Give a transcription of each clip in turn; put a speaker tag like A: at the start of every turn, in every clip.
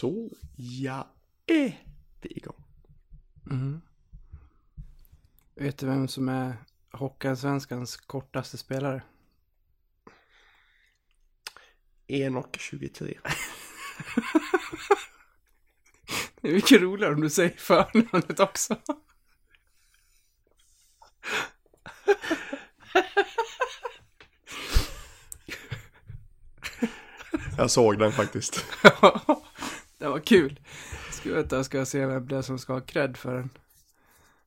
A: Så jag är igång.
B: Mm. Vet du vem som är Hockeyallsvenskans kortaste spelare?
A: Enok 23.
B: Det är mycket roligare om du säger förnamnet också.
A: Jag såg den faktiskt.
B: det var kul. Ska vänta, jag ska se vem det är som ska ha cred för den.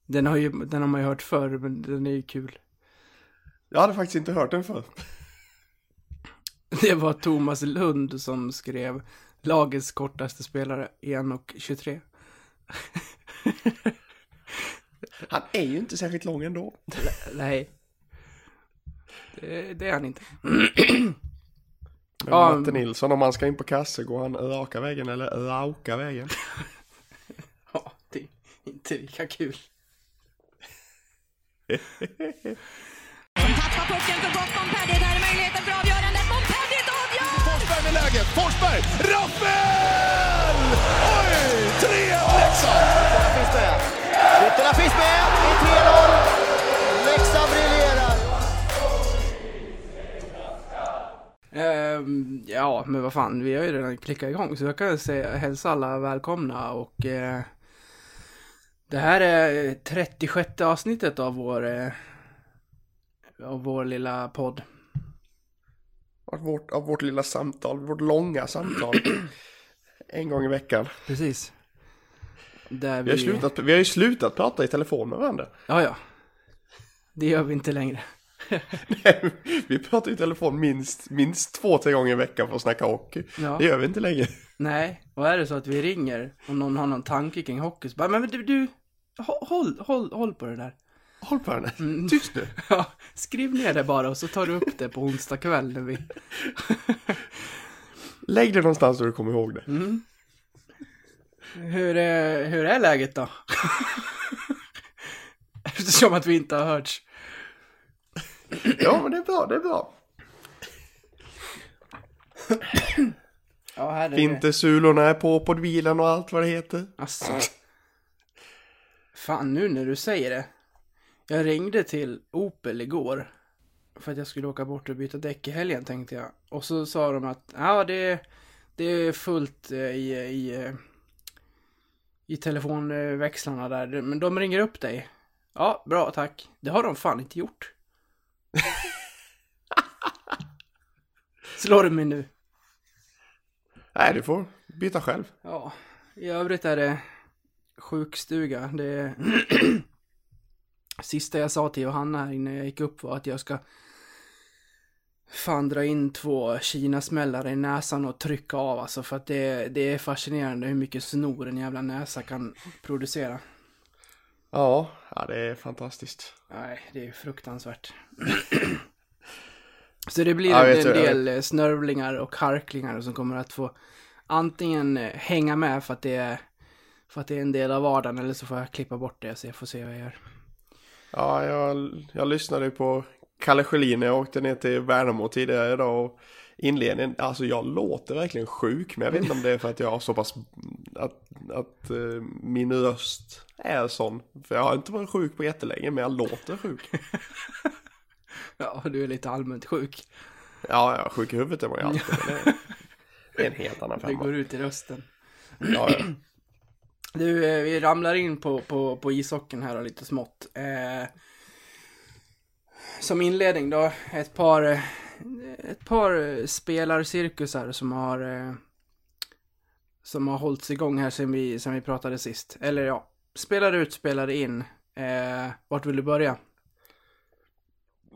B: Den har, ju, den har man ju hört förr, men den är ju kul.
A: Jag hade faktiskt inte hört den förr.
B: Det var Thomas Lund som skrev lagets kortaste spelare, 1 och 23.
A: Han är ju inte särskilt lång ändå.
B: Nej. Det, det är han inte.
A: Men
B: Ja,
A: Matte Nilsson, om han ska in på kasse, går han raka vägen eller rauka vägen?
B: Ja, det är inte lika kul.
C: Som tappar pucken för gott. Montpellier, där är möjligheten för avgörandet. Montpellier avgör!
D: Forsberg med läget. Forsberg! Rappel! Oj! 3-1 Leksand!
E: Ytterna finns med. Ytterna finns med i 3-0. Leksand briljerar.
B: Ehm, ja, men vad fan, vi har ju redan klickat igång så jag kan säga hälsa alla välkomna och eh, det här är 36 avsnittet av vår eh, av vår lilla podd.
A: Av vårt, av vårt lilla samtal, vårt långa samtal. en gång i veckan.
B: Precis. Där
A: Vi har, slutat, vi har ju slutat prata i telefon med varandra.
B: Ja, ja. Det gör vi inte längre.
A: Nej, vi pratar i telefon minst, minst två, tre gånger i veckan för att snacka hockey.
B: Ja.
A: Det gör vi inte längre.
B: Nej, och är det så att vi ringer och någon har någon tanke kring hockey så bara, men du, du hå- håll, håll, håll på det där.
A: Håll på henne.
B: Mm.
A: Tyst nu.
B: Ja, skriv ner det bara och så tar du upp det på onsdag kväll när vi...
A: Lägg det någonstans så du kommer ihåg det.
B: Mm. Hur, är, hur är läget då? Eftersom att vi inte har hörts.
A: Ja, men det är bra, det är bra.
B: Ja, här är det.
A: Vintersulorna är på på bilen och allt vad det heter.
B: Alltså. Fan, nu när du säger det. Jag ringde till Opel igår. För att jag skulle åka bort och byta däck i helgen tänkte jag. Och så sa de att ja, det, det är fullt eh, i, i, eh, i telefonväxlarna där. Men de ringer upp dig. Ja, bra tack. Det har de fan inte gjort. Slår du mig nu?
A: Nej, du får byta själv.
B: Ja, i övrigt är det sjukstuga. Det är... Sista jag sa till Johanna här innan jag gick upp var att jag ska fan dra in två kinasmällar i näsan och trycka av alltså för att det, det är fascinerande hur mycket snor en jävla näsa kan producera.
A: Ja, ja det är fantastiskt.
B: Nej, det är fruktansvärt. Så det blir
A: Ja,
B: en
A: ju, jag
B: del eh, snörvlingar och harklingar som kommer att få antingen eh, hänga med för att det är för att det är en del av vardagen eller så får jag klippa bort det så jag får se vad jag gör.
A: Ja, jag, jag lyssnade på Kalle Schelin när jag åkte ner till Värnamo tidigare idag och inledningen, alltså jag låter verkligen sjuk, men jag vet inte om det är för att jag har så pass, att, att eh, min röst är sån. För jag har inte varit sjuk på jättelänge, men jag låter sjuk.
B: Ja, du är lite allmänt sjuk.
A: Ja, är sjuk i huvudet är man ju alltid, det, det är en helt annan
B: Det
A: femma.
B: går ut i rösten.
A: Ja, ja.
B: Du, eh, vi ramlar in på, på, på ishockeyn här och lite smått. Eh, som inledning då, ett par, eh, ett par eh, spelarcirkusar som har eh, som har hållits igång här sen vi, sen vi pratade sist. Eller ja, spelar ut, spelar in. Eh, vart vill du börja?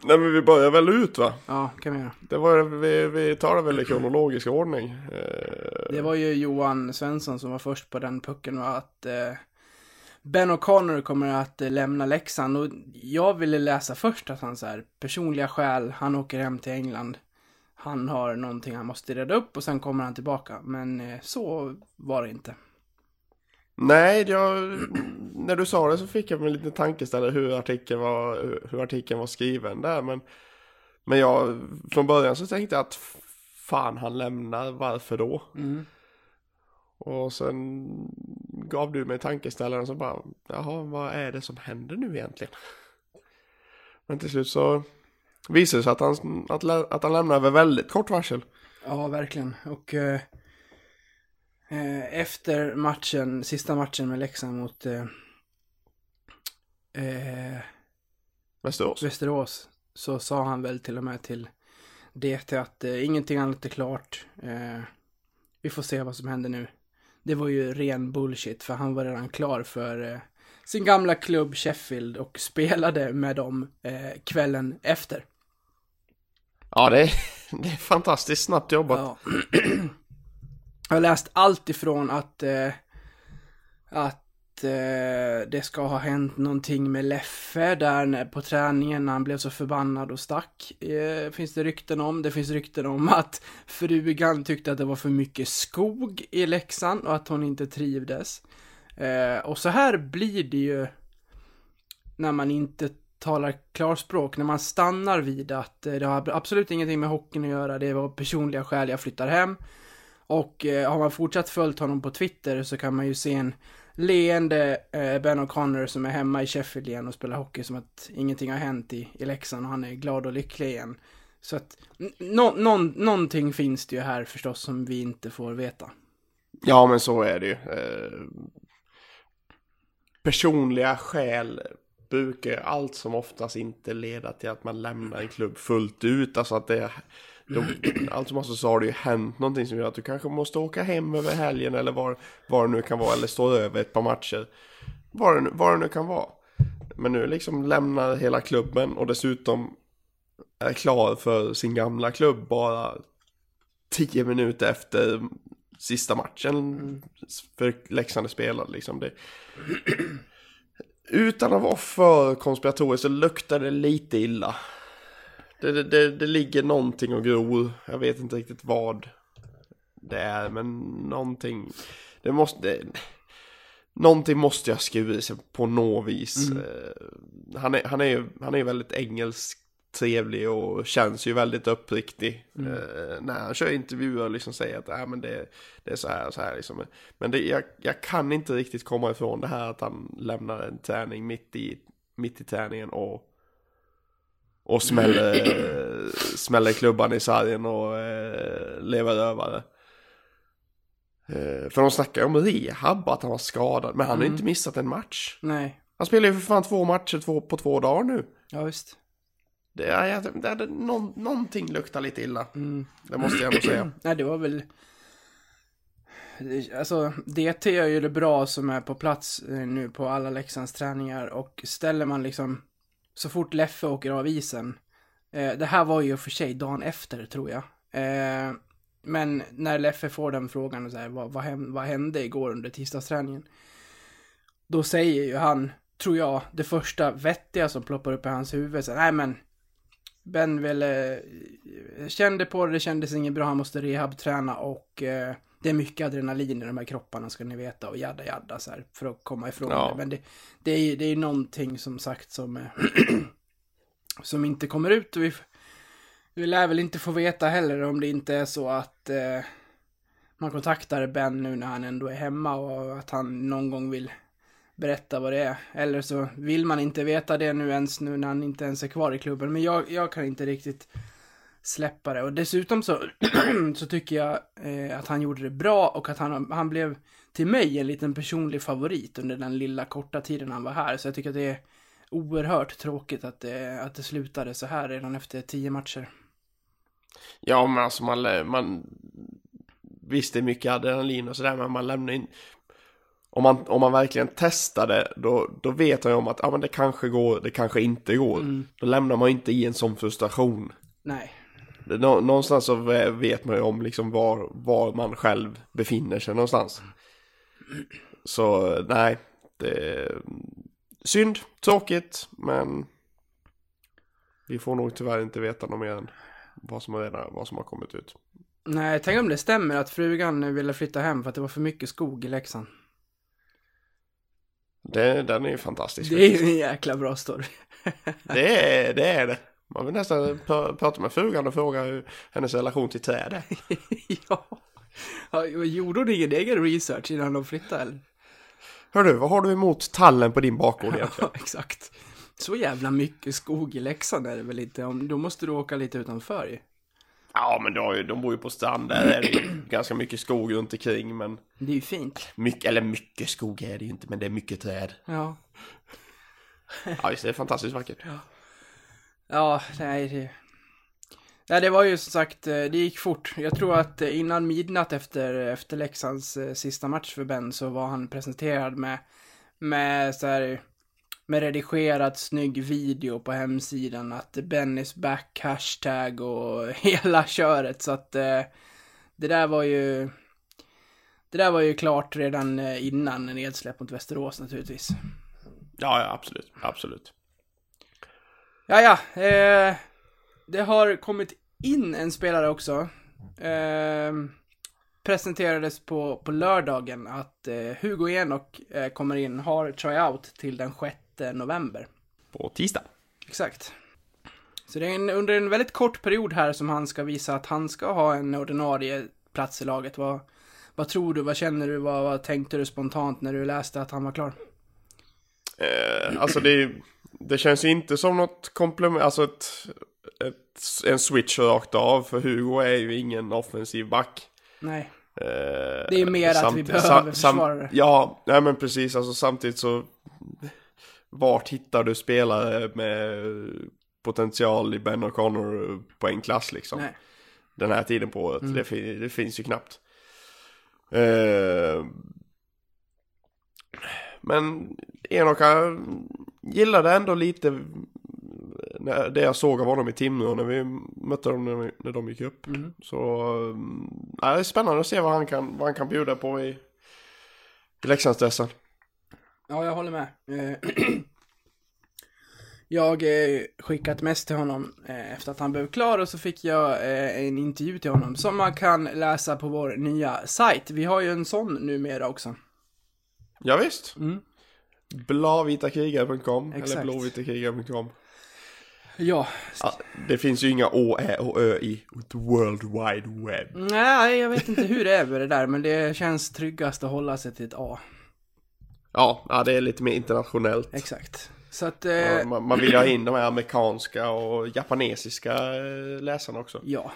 A: Nej, men vi börjar väl ut va?
B: Ja, kan vi göra.
A: Det var, vi, vi tar det väl i kronologisk ordning. Eh,
B: Det var ju Johan Svensson som var först på den pucken och att eh, Ben O'Connor kommer att eh, lämna Leksand och jag ville läsa först att han så här personliga skäl, han åker hem till England. Han har någonting han måste reda upp och sen kommer han tillbaka. Men eh, så var det inte.
A: Nej, jag, när du sa det så fick jag en liten tankeställare hur artikeln var, hur artikeln var skriven där. Men, men jag, från början så tänkte jag att fan han lämnar, varför då?
B: Mm.
A: Och sen gav du mig tankeställaren så bara, jaha, vad är det som händer nu egentligen? Men till slut så visade det sig att han, att, att han lämnade över väldigt kort varsel.
B: Ja, verkligen. Och eh, eh, efter matchen, sista matchen med Leksand mot eh, eh,
A: Västerås.
B: Västerås så sa han väl till och med till DT att eh, ingenting annat är klart. Vi får se vad som händer nu. Det var ju ren bullshit för han var redan klar för eh, sin gamla klubb Sheffield och spelade med dem eh, kvällen efter.
A: Ja, det är, det är fantastiskt snabbt jobbat.
B: Ja. Jag har läst allt ifrån att, eh, att eh, det ska ha hänt någonting med Leffe där när- på träningen när han blev så förbannad och stack. Eh, finns det rykten om. Det finns rykten om att frugan tyckte att det var för mycket skog i Leksand och att hon inte trivdes. Eh, och så här blir det ju när man inte talar klarspråk, när man stannar vid att eh, det har absolut ingenting med hockeyn att göra, det var personliga skäl, jag flyttar hem. Och eh, har man fortsatt följt honom på Twitter så kan man ju se en leende eh, Ben O'Connor som är hemma i Sheffield igen och spelar hockey som att ingenting har hänt i, i Leksand och han är glad och lycklig igen. Så att no, no, någonting finns det ju här förstås som vi inte får veta.
A: Ja, men så är det ju. Eh, personliga skäl brukar allt som oftast inte leda till att man lämnar en klubb fullt ut. Alltså att det då, allt som alltså så har det ju hänt någonting som gör att du kanske måste åka hem över helgen eller var, var det nu kan vara eller stå över ett par matcher. Var det, nu- var det nu kan vara. Men nu liksom lämnar hela klubben och dessutom är klar för sin gamla klubb bara tio minuter efter sista matchen för Leksand är spelad liksom. Det, utan att vara för konspiratoriskt så luktar det lite illa. Det, det, det, det ligger någonting och gror. Jag vet inte riktigt vad det är, men någonting. Det måste... Det, någonting måste jag skura sig på något vis. Eh, Han, är, han, är ju, han är ju väldigt engelsk trevlig och känns ju väldigt uppriktig. Eh, när han kör intervjuer och liksom säger att äh, men det, det är så här och så här liksom. Men det, jag, jag kan inte riktigt komma ifrån det här att han lämnar en träning mitt i, mitt i träningen och och smäller, smäller klubban i sargen och eh, lever rövare. Eh, för de snackar ju om rehab, att han var skadad. Men han har inte missat en match.
B: Nej,
A: Han spelar ju för fan två matcher två, på två dagar nu.
B: ja visst.
A: Det är, det är, någon, någonting luktar lite illa.
B: Mm.
A: Det måste jag ändå säga.
B: Nej, det var väl... Det- Alltså, DT gör ju det bra som är på plats eh, nu på alla Leksands träningar och ställer man liksom så fort Leffe åker av isen. Eh, det här var ju för sig dagen efter tror jag. Eh, men när Leffe får den frågan så här, vad, vad, vad hände igår under tisdagsträningen? Då säger ju han, tror jag, det första vettiga som ploppar upp i hans huvud. Så, Nej men, Ben ville, eh, kände på det, det kändes inget bra, han måste rehabträna och eh, det är mycket adrenalin i de här kropparna ska ni veta och jadda jadda så här för att komma ifrån
A: Ja.
B: det. Men det, det är ju det är någonting som sagt som, eh, som inte kommer ut och vi, vi lär väl inte få veta heller om det inte är så att eh, man kontaktar Ben nu när han ändå är hemma och att han någon gång vill berätta vad det är. Eller så vill man inte veta det nu ens nu när han inte ens är kvar i klubben. Men jag, jag kan inte riktigt släppa det. Och dessutom så, så tycker jag eh, att han gjorde det bra och att han, han blev till mig en liten personlig favorit under den lilla korta tiden han var här. Så jag tycker att det är oerhört tråkigt att det, att det slutade så här redan efter tio matcher.
A: Ja, men alltså man, man visst det är mycket adrenalin och sådär, men man lämnar in om man, om man verkligen testar det, då, då vet man ju om att ja, men det kanske går, det kanske inte går. Då lämnar man inte i en sån frustration.
B: Nej.
A: Nå, någonstans så vet man ju om liksom var, var man själv befinner sig någonstans. Så nej, det är synd, tråkigt, men vi får nog tyvärr inte veta något mer än vad som, redan, vad som har kommit ut.
B: Nej, tänk om det stämmer att frugan ville flytta hem för att det var för mycket skog i Leksand.
A: Det, den är ju fantastisk.
B: Det är ju en jäkla bra story.
A: Det är det. Är det. Man vill nästan pr- prata med frugan och fråga hur hennes relation till träd är.
B: ja. Ja, Gjorde hon ingen egen research innan de flyttade eller?
A: Hörru, vad har du emot tallen på din bakgård egentligen?
B: Ja, exakt. Så jävla mycket skog i Leksand är det väl inte? Då måste du åka lite utanför ju.
A: Ja, men ju, de bor ju på strand, där är det ju ganska mycket skog runt omkring, men
B: Det är ju fint.
A: mycket, eller mycket skog är det ju inte, men det är mycket träd.
B: Ja.
A: Ja, visst, det är fantastiskt vackert.
B: Ja, nej det... Nej, det var ju som sagt, eh, det gick fort. Jag tror att eh, innan midnatt efter, efter Leksands eh, sista match för Ben så var han presenterad med, med så här, med redigerad snygg video på hemsidan att Ben is back, hashtag och hela köret. Så att det där var ju, det där var ju klart redan innan nedsläpp mot Västerås naturligtvis.
A: Ja, ja, absolut, absolut.
B: Ja, ja. Eh, det har kommit in en spelare också. Eh, presenterades på, på lördagen att eh, Hugo Enok eh, kommer in, har tryout till den 6 november.
A: På tisdag.
B: Exakt. Så det är en, under en väldigt kort period här som han ska visa att han ska ha en ordinarie plats i laget. Vad, vad tror du, vad känner du, vad, vad tänkte du spontant när du läste att han var klar?
A: Eh, alltså det, det känns ju inte som något komplement, alltså ett, ett, en switch rakt av, för Hugo är ju ingen offensiv back.
B: Nej.
A: Eh,
B: Det är mer att vi behöver försvarare.
A: Ja, nej men precis, alltså samtidigt så vart hittar du spelare med potential i Ben O'Connor poängklass liksom?
B: Nej.
A: Den här tiden på året,
B: Mm.
A: det, det finns ju knappt. Eh, men Enok han gillade ändå lite det jag såg av honom i Timrå när vi mötte dem när, vi, när de gick upp.
B: Mm.
A: Så ja, det är spännande att se vad han kan, vad han kan bjuda på i, i Leksandsdressen.
B: Ja, jag håller med. Eh, Jag eh, skickat mest till honom eh, efter att han blev klar och så fick jag en intervju till honom som man kan läsa på vår nya sajt. Vi har ju en sån numera också.
A: Ja, visst.
B: Mm.
A: Blåvitakrigare.com eller blåvitakrigare.com.
B: Ja.
A: Ja, det finns ju inga Å, Ä och Ö i World Wide Web.
B: Nej, jag vet inte hur det är med det där, men det känns tryggast att hålla sig till ett A.
A: Ja, ja det är lite mer internationellt.
B: Exakt. Så att, eh,
A: Ja, man, man vill ju ha in de här amerikanska och japanesiska eh, läsarna också.
B: Ja.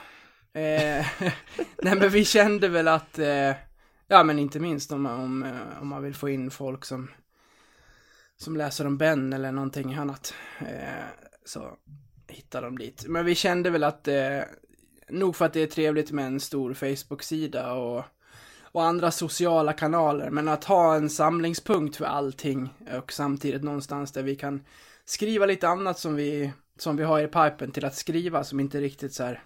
B: Eh, nej men vi kände väl att, eh, ja men inte minst om, om, eh, om man vill få in folk som, som läser om Ben eller någonting annat. Eh, så hittar de dit. Men vi kände väl att, eh, nog för att det är trevligt med en stor Facebook-sida och, och andra sociala kanaler, men att ha en samlingspunkt för allting och samtidigt någonstans där vi kan skriva lite annat som vi, som vi har i pipen till att skriva som inte riktigt så här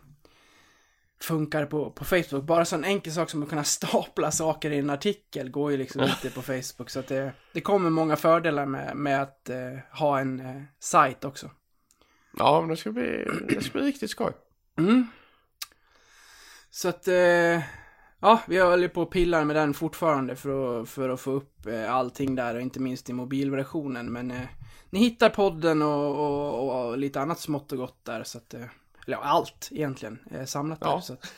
B: funkar på, på Facebook. Bara så en enkel sak som att kunna stapla saker i en artikel går ju liksom inte på Facebook. Så att det, det kommer många fördelar med, med att eh, ha en eh, sajt också.
A: Ja, men det ska bli, det ska bli riktigt skoj.
B: Mm. Så att, eh, ja, vi håller på och pillar med den fortfarande för att, för att få upp eh, allting där och inte minst i mobilversionen. Men eh, ni hittar podden och, och, och lite annat smått och gott där så att, eh, eller allt egentligen eh, samlat där.
A: Ja.
B: Så att,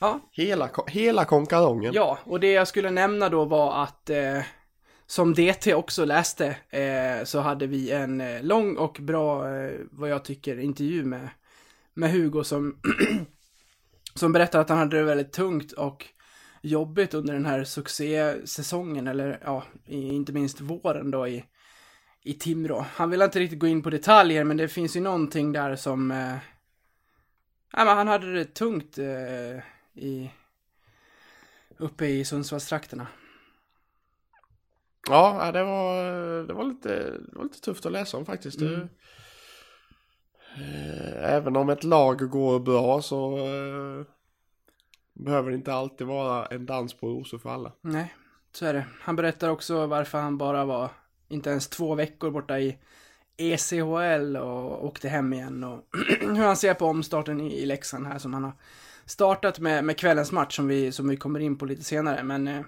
B: ja,
A: Hela, hela konkarongen.
B: Ja, och det jag skulle nämna då var att eh, som DT också läste eh, så hade vi en eh, lång och bra, eh, vad jag tycker, intervju med, med Hugo som, som berättade att han hade det väldigt tungt och jobbigt under den här succésäsongen, eller ja, i, inte minst våren då i, i Timrå. Han vill inte riktigt gå in på detaljer, men det finns ju någonting där som... Eh, ja, men han hade det tungt eh, i, uppe i Sundsvallstrakterna.
A: Ja, det var, det var, lite, det var lite tufft att läsa om faktiskt. Det,
B: Mm.
A: eh, även om ett lag går bra så eh, behöver det inte alltid vara en dans på rosor för alla.
B: Nej, så är det. Han berättar också varför han bara var inte ens två veckor borta i ECHL och åkte hem igen och hur han ser på omstarten i, i Leksand här som han har startat med, med kvällens match som vi, som vi kommer in på lite senare. Men eh,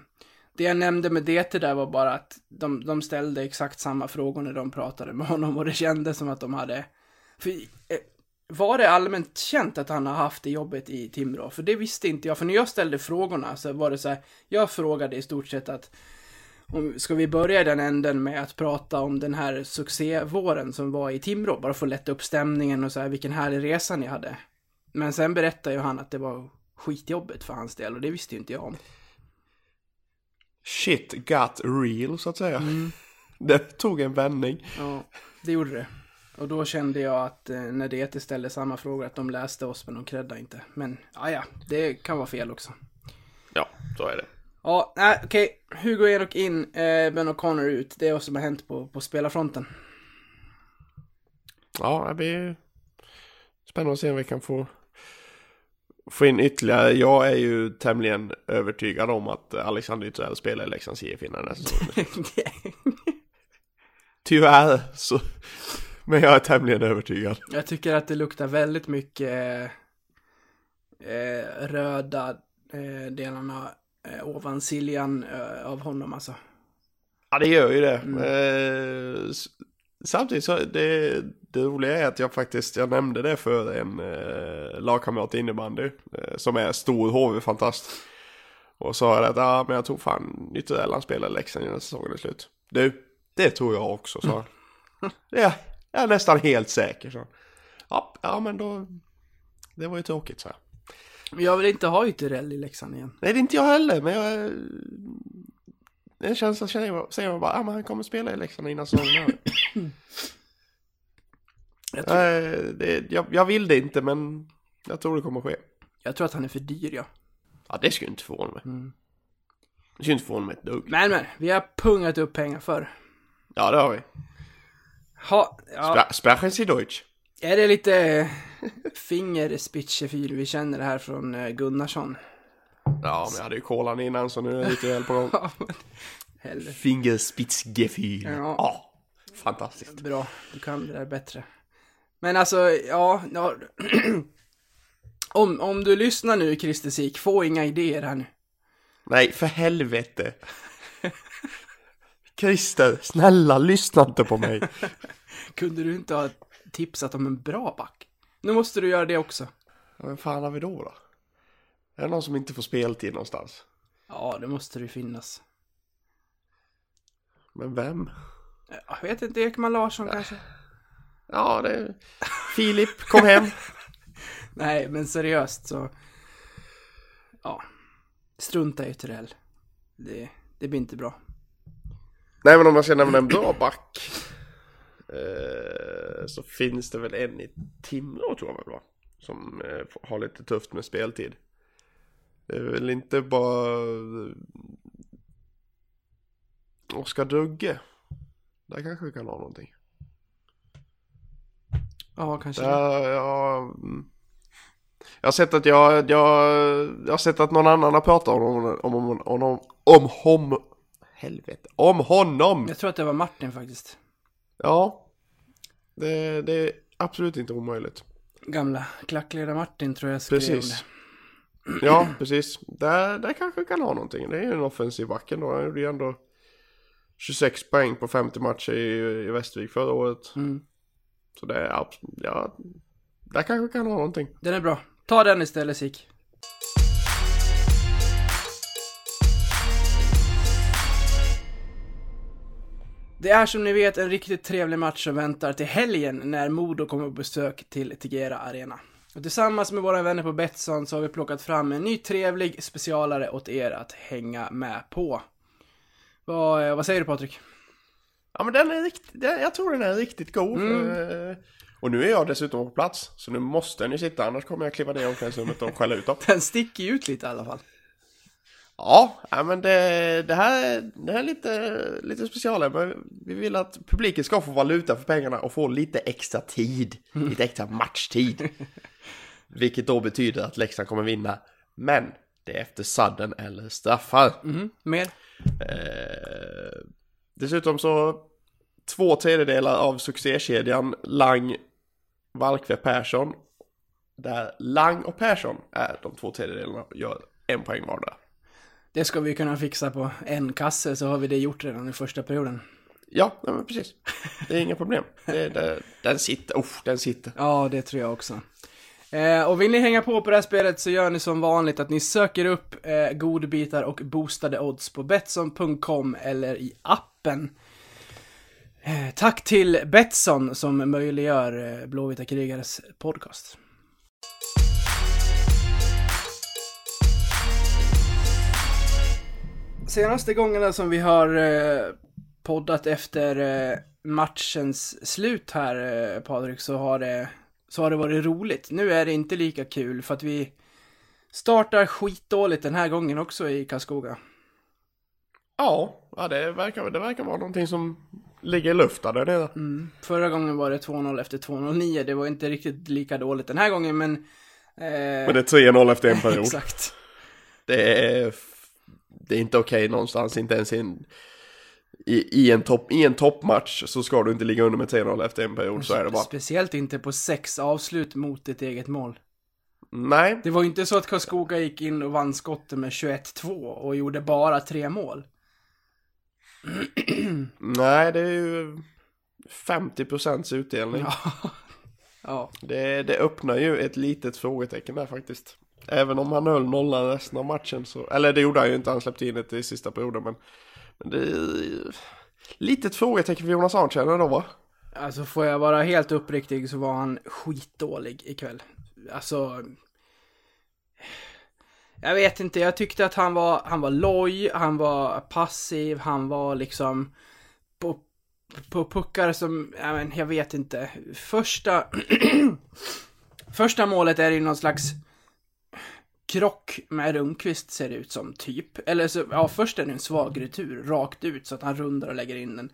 B: det jag nämnde med DT där var bara att de, de ställde exakt samma frågor när de pratade med honom och det kändes som att de hade för, eh, var det allmänt känt att han har haft det jobbet i Timrå? För det visste inte jag. För när jag ställde frågorna så var det så här, jag frågade i stort sett att om, ska vi börja i den änden med att prata om den här succévåren som var i Timrå? Bara för att lätta upp stämningen och så här, vilken härlig resa ni hade. Men sen berättade ju han att det var skitjobbet för hans del och det visste ju inte jag om.
A: Shit got real så att säga. Det tog en vändning.
B: Ja, det gjorde det. Och då kände jag att eh, när det ställde samma frågor att de läste oss men de creddade inte. Men ja, ja, det kan vara fel också.
A: Ja, så är det.
B: Ja, nej, okej. Hugo Enok in, eh, Ben O'Connor ut. Det är vad som har hänt på, på spelarfronten.
A: Ja, det blir spännande att se om vi kan få, få in ytterligare. Jag är ju tämligen övertygad om att Alexander Ytterell spelar i Leksands IF innan nästa säsong. Tyvärr så. Men jag är tämligen övertygad.
B: jag tycker att det luktar väldigt mycket eh, eh, röda eh, delarna eh, ovan Siljan eh, av honom alltså.
A: Ja, det gör ju det. Eh, s- samtidigt så det, det roliga är att jag faktiskt, jag nämnde det för en eh, lagkamrat i innebandy eh, som är stor HV-fantast. Och sa det att ja, men jag tror fan Ytterell han spelar Leksand innan säsongen är slut. Du, det tror jag också, sa han. Det är, jag är nästan helt säker, så. Ja, ja, men då, det var ju tråkigt, så.
B: Men jag vill inte ha Ytterell i Leksand igen.
A: Nej, det är inte jag heller, men jag... En känsla känner jag, säger man bara, ja men han kommer spela i Leksand innan säsongen är över."
B: Jag tror,
A: Nej, det, jag, jag vill det inte, men jag tror det kommer ske.
B: jag tror att han är för dyr, ja.
A: Ja, det skulle inte förvåna mig.
B: Mm.
A: Det skulle inte förvåna mig ett dugg.
B: Men, men, vi har pungat upp pengar för.
A: Ja, det har vi.
B: Ha, ja,
A: Spra- Sprechen Sie Deutsch?
B: Är det lite fingerspitchefyr vi känner det här från eh, Gunnarsson?
A: Ja, men jag hade ju kolan innan så nu är jag lite väl på gång.
B: Ja, men.
A: Fingerspitzgefühl.
B: Ja.
A: Ja. fantastiskt.
B: Bra, du kan det där bättre. Men alltså, ja, ja om, om du lyssnar nu Christer Sik, få inga idéer här nu.
A: Nej, för helvete. Christer, snälla lyssna inte på mig.
B: Kunde du inte ha tipsat om en bra back? Nu måste du göra det också.
A: Ja, Vem fan har vi då då? Är det någon som inte får speltid någonstans?
B: Ja, det måste det finnas.
A: Men vem?
B: Jag vet inte, Ekman Larsson kanske?
A: Ja, det är... Filip, kom hem.
B: Nej, men seriöst så... Ja. Strunta i Turell. Det, det blir inte bra.
A: Nej, men om man ska nämna en bra back. Eh, så finns det väl en i Timrå tror jag väl va? Som eh, har lite tufft med speltid. Det är väl inte bara Oskar Dugge. Där kanske vi kan ha någonting.
B: Ja, kanske.
A: Där, ja, mm. jag har sett att jag, jag, jag har sett att någon annan har pratat om honom, om, om, om, om, om, hom, helvete, om honom.
B: Jag tror att det var Martin faktiskt.
A: Ja, det, det är absolut inte omöjligt.
B: Gamla klackledare Martin tror jag skrev
A: Precis.
B: det.
A: Ja, precis. Där, där kanske kan ha någonting. Det är ju en offensiv backen då. Han gjorde ju ändå 26 poäng på 50 matcher i, i Västervik förra året.
B: Mm.
A: Så det är absolut, ja, där kanske kan ha någonting.
B: Den är bra. Ta den istället Sik. Det är som ni vet en riktigt trevlig match som väntar till helgen när Modo kommer på besök till Tegera Arena. Och tillsammans med våra vänner på Betsson så har vi plockat fram en ny trevlig specialare åt er att hänga med på. Vad, vad säger du Patrik?
A: Ja men den är riktigt, jag tror den är riktigt god.
B: Mm.
A: Eh, och nu är jag dessutom på plats. Så nu måste den ju sitta, annars kommer jag kliva ner i omklädningsrummet och skälla ut dem.
B: Den sticker ut lite i alla fall.
A: Ja, men det, det här det här är lite, lite specialare. Men vi vill att publiken ska få valuta för pengarna och få lite extra tid. Lite extra matchtid. Vilket då betyder att Leksand kommer vinna. Men det är efter sadden eller straffar.
B: Mhm, mer?
A: Eh, dessutom så två tredjedelar av succékedjan Lang, Valkve, Persson. Där Lang och Persson är de två tredjedelarna och gör en poäng vardera.
B: Det ska vi kunna fixa på en kasse så har vi det gjort redan i första perioden.
A: Ja, nej, men precis. Det är inga problem. Det, det, den sitter, oh, den sitter.
B: Ja, det tror jag också. Eh, och vill ni hänga på på det här spelet så gör ni som vanligt att ni söker upp eh, godbitar och boostade odds på Betsson.com eller i appen. Eh, tack till Betsson som möjliggör eh, Blåvita krigares podcast. Senaste gångerna som vi har eh, poddat efter eh, matchens slut här, eh, Patrik, så har, det, så har det varit roligt. Nu är det inte lika kul för att vi startar skitdåligt den här gången också i Karlskoga.
A: Ja, ja det, verkar, det verkar vara någonting som ligger i luften där nere.
B: Mm. Förra gången var det 2-0 efter 2-0-9. Det var inte riktigt lika dåligt den här gången, men... Eh,
A: Men det är 3-0 efter en period.
B: Exakt.
A: Det är, det är inte okej någonstans, inte ens i en, i, i en, topp, i en toppmatch så ska du inte ligga under med 3-0 efter en period, så är det bara.
B: Speciellt inte på sex avslut mot ditt eget mål.
A: Nej,
B: Det var ju inte så att Karlskoga gick in och vann skottet med 21-2 och gjorde bara tre mål.
A: nej det är ju 50% utdelning.
B: Ja. ja.
A: Det, det öppnar ju ett litet frågetecken där faktiskt. Även om han höll nollan resten av matchen så, eller det gjorde han ju inte, han släppte in ett i sista perioden men, men det är litet frågetecken för Jonas Arntjärn då va?
B: Alltså får jag vara helt uppriktig så var han skitdålig ikväll. Alltså... Jag vet inte, jag tyckte att han var, han var loj, han var passiv, han var liksom på, på puckar som, jag, men jag vet inte. Första, första målet är ju någon slags krock med Rundqvist ser det ut som, typ. Eller så, ja först är det en svag retur, rakt ut så att han rundar och lägger in den.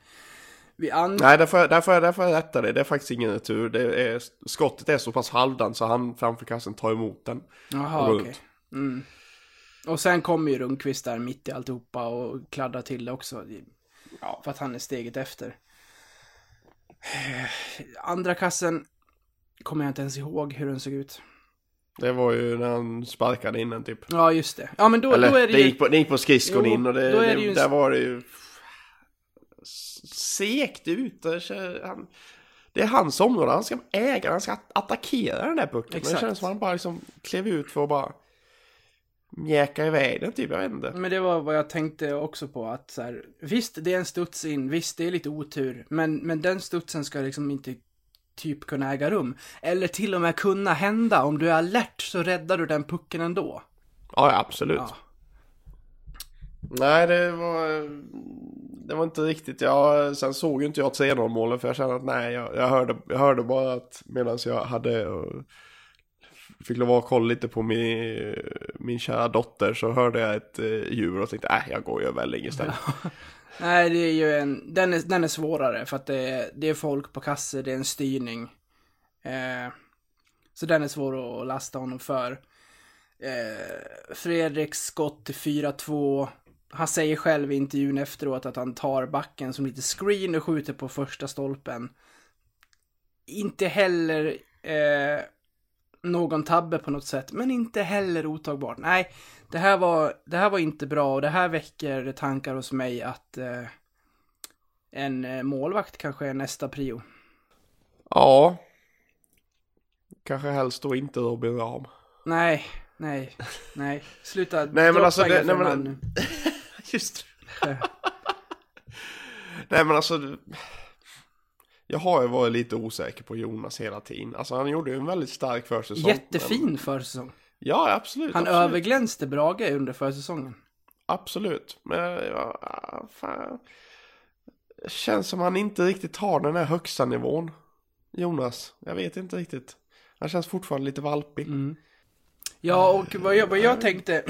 A: Nej, där får, jag, där, får jag, där får jag rätta dig. Det är faktiskt ingen retur. Det är, skottet är så pass halvdant så han framför kassen tar emot den.
B: Jaha, okej.
A: runt.
B: Mm. Och sen kommer ju Rundqvist där mitt i alltihopa och kladdar till det också. Ja, för att han är steget efter. Andra kassen kommer jag inte ens ihåg hur den såg ut.
A: Det var ju när han sparkade in den typ.
B: Ja, just det. Ja, men då,
A: Eller
B: då är det
A: det,
B: ju...
A: gick på, det gick på skridskon in och det, det,
B: det ju-
A: där var det ju segt ut. Han, det är hans område, han ska äga, han ska attackera den där pucken. Men Det
B: Exakt.
A: känns som han bara liksom klev ut för att bara mjäka iväg den typ, jag vet inte.
B: Men det var vad jag tänkte också på att så här, visst det är en studs in, visst det är lite otur, men, men den studsen ska liksom inte typ kunna äga rum. Eller till och med kunna hända, om du är alert så räddar du den pucken ändå.
A: Ja, absolut.
B: Ja.
A: Nej, det var, det var inte riktigt. Jag, sen såg ju inte jag 3-0 målen för jag kände att nej, jag, jag, hörde, jag hörde bara att medan jag hade uh, fick lov att kolla lite på min, min kära dotter så hörde jag ett uh, djur och tänkte nej, jag går ju väl istället.
B: Nej, det är ju en, den är, den är svårare för att det är, det är folk på kassor, det är en styrning. Eh, så den är svår att lasta honom för. Eh, Fredriks skott till 4-2. Han säger själv i intervjun efteråt att han tar backen som lite screen och skjuter på första stolpen. Inte heller eh, någon tabbe på något sätt, men inte heller otagbart. Nej, det här var, det här var inte bra och det här väcker tankar hos mig att eh, en eh, målvakt kanske är nästa prio.
A: Ja. Kanske helst då inte Robin Ram.
B: Nej, nej, nej. Sluta.
A: Nej, men alltså, det- nej, men-. Just Nej men alltså. Jag har ju varit lite osäker på Jonas hela tiden. Alltså han gjorde ju en väldigt stark försäsong.
B: Jättefin
A: Men...
B: försäsong.
A: Ja absolut.
B: Han
A: absolut.
B: överglänste Brage under försäsongen.
A: Absolut. Men ja, fan. Det känns som han inte riktigt har den här högsta nivån. Jonas. Jag vet inte riktigt. Han känns fortfarande lite valpig.
B: Mm. Ja, och vad jag, vad jag tänkte...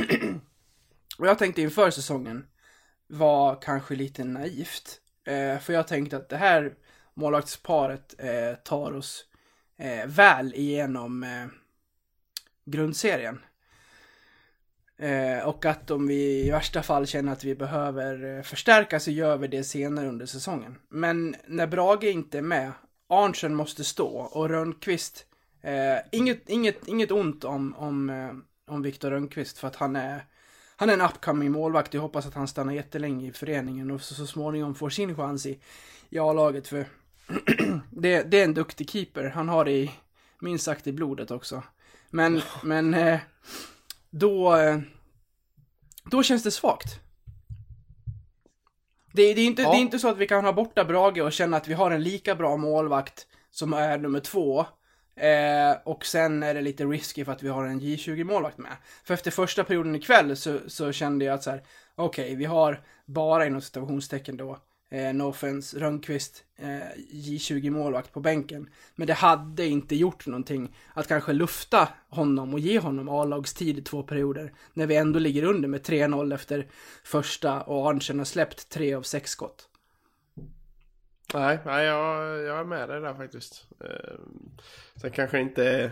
B: vad jag tänkte inför säsongen var kanske lite naivt. Eh, för jag tänkte att det här målvaktsparet eh, tar oss eh, väl igenom eh, grundserien. Eh, och att om vi i värsta fall känner att vi behöver eh, förstärka så gör vi det senare under säsongen. Men när Brage inte är med, Arntzen måste stå och Rönnqvist, eh, inget, inget, inget ont om, om, eh, om Viktor Rönnqvist för att han är, han han är en upcoming målvakt. Jag hoppas att han stannar jättelänge i föreningen och så, så småningom får sin chans i, i A-laget. För det, det är en duktig keeper. Han har det i, minst sagt i blodet också. Men, men eh, då, eh, då känns det svagt. Det, det, är inte,
A: Ja.
B: det är inte så att vi kan ha borta Brage och känna att vi har en lika bra målvakt som är nummer två. Eh, och sen är det lite risky för att vi har en J20-målvakt med. För efter första perioden ikväll så, så kände jag att så här, okej, vi har bara inom citationstecken då, eh, no offense, Rönnqvist, eh, J20-målvakt på bänken. Men det hade inte gjort någonting att kanske lufta honom och ge honom A-lagstid i två perioder. När vi ändå ligger under med 3-0 efter första och Arntzen har släppt tre av sex skott.
A: Nej, nej jag, jag är med dig där faktiskt. Eh, sen kanske inte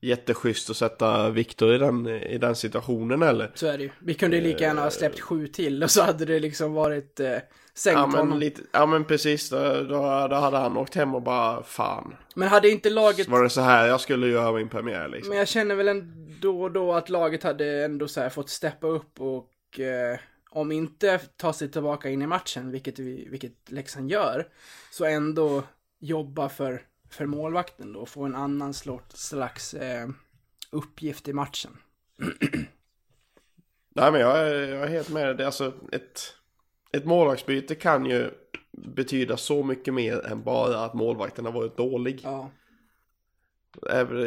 A: jätteschysst att sätta Viktor i den, i den situationen eller.
B: Så är det ju. Vi kunde ju lika gärna ha släppt sju till och så hade det liksom varit eh, sänkt
A: Ja men,
B: honom.
A: lite, ja men precis, då, då, då hade han åkt hem och bara fan.
B: Men hade inte laget...
A: Var det så här jag skulle göra min premiär liksom?
B: Men jag känner väl ändå då att laget hade ändå så här fått steppa upp och eh, om inte ta sig tillbaka in i matchen, vilket, vi, vilket Leksand gör, så ändå jobba för, för målvakten då, få en annan slags eh, uppgift i matchen.
A: Nej men jag är, jag är helt med dig. Det är alltså ett, ett målvaktsbyte kan ju betyda så mycket mer än bara att målvakten har varit dålig.
B: Ja,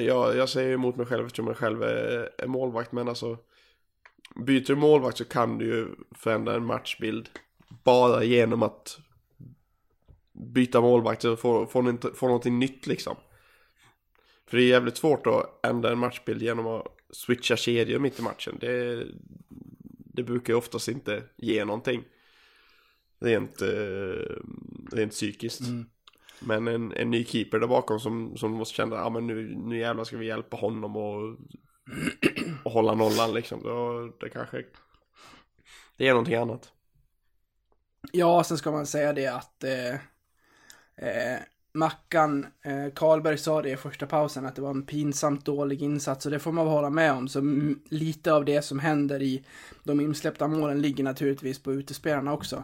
A: Jag, jag säger emot mig själv eftersom jag själv är, är målvakt men alltså Byter du målvakt så kan du ju förändra en matchbild Bara genom att Byta målvakt och få, få, något- få någonting nytt liksom. För det är jävligt svårt att ändra en matchbild genom att switcha kedjor mitt i matchen. Det, det brukar ju oftast inte ge någonting Rent, eh, rent psykiskt men en, en ny keeper där bakom som, som måste känna, ja men nu, nu jävlar ska vi hjälpa honom och, och hålla nollan liksom. Då, det kanske, det är någonting annat.
B: Ja, sen ska man säga det att eh, eh, Mackan, eh, Karlberg sa det i första pausen att det var en pinsamt dålig insats och det får man hålla med om. Så lite av det som händer i de insläppta målen ligger naturligtvis på utespelarna också.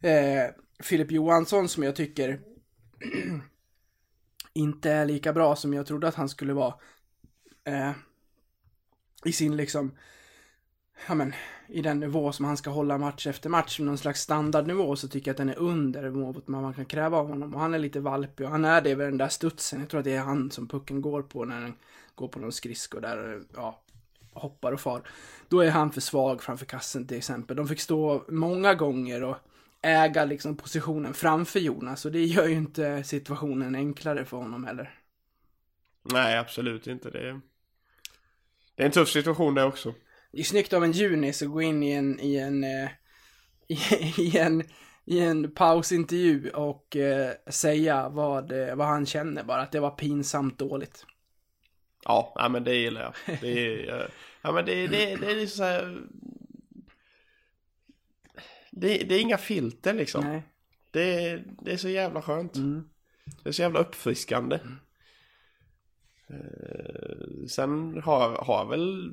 B: Eh, Filip Johansson som jag tycker inte är lika bra som jag trodde att han skulle vara. Eh, I sin liksom ja men, i den nivå som han ska hålla match efter match, någon slags standardnivå, så tycker jag att den är under vad man kan kräva av honom. Och han är lite valpig och han är det vid den där studsen. Jag tror att det är han som pucken går på när den går på någon skridsko där, ja, hoppar och far. Då är han för svag framför kassen till exempel. De fick stå många gånger och äga liksom positionen framför Jonas och det gör ju inte situationen enklare för honom heller.
A: Nej, absolut inte. Det är, det är en tuff situation det också.
B: Det är snyggt av en Junis att gå in i en, i en, eh, i, i en, i en pausintervju och eh, säga vad, eh, vad han känner bara, att det var pinsamt dåligt.
A: Ja, men det gillar jag. Det är, eh, ja men det, det, det är liksom så här, det, det är inga filter liksom.
B: Nej.
A: Det, det är så jävla skönt.
B: Mm.
A: Det är så jävla uppfriskande. Eh, sen har, har väl,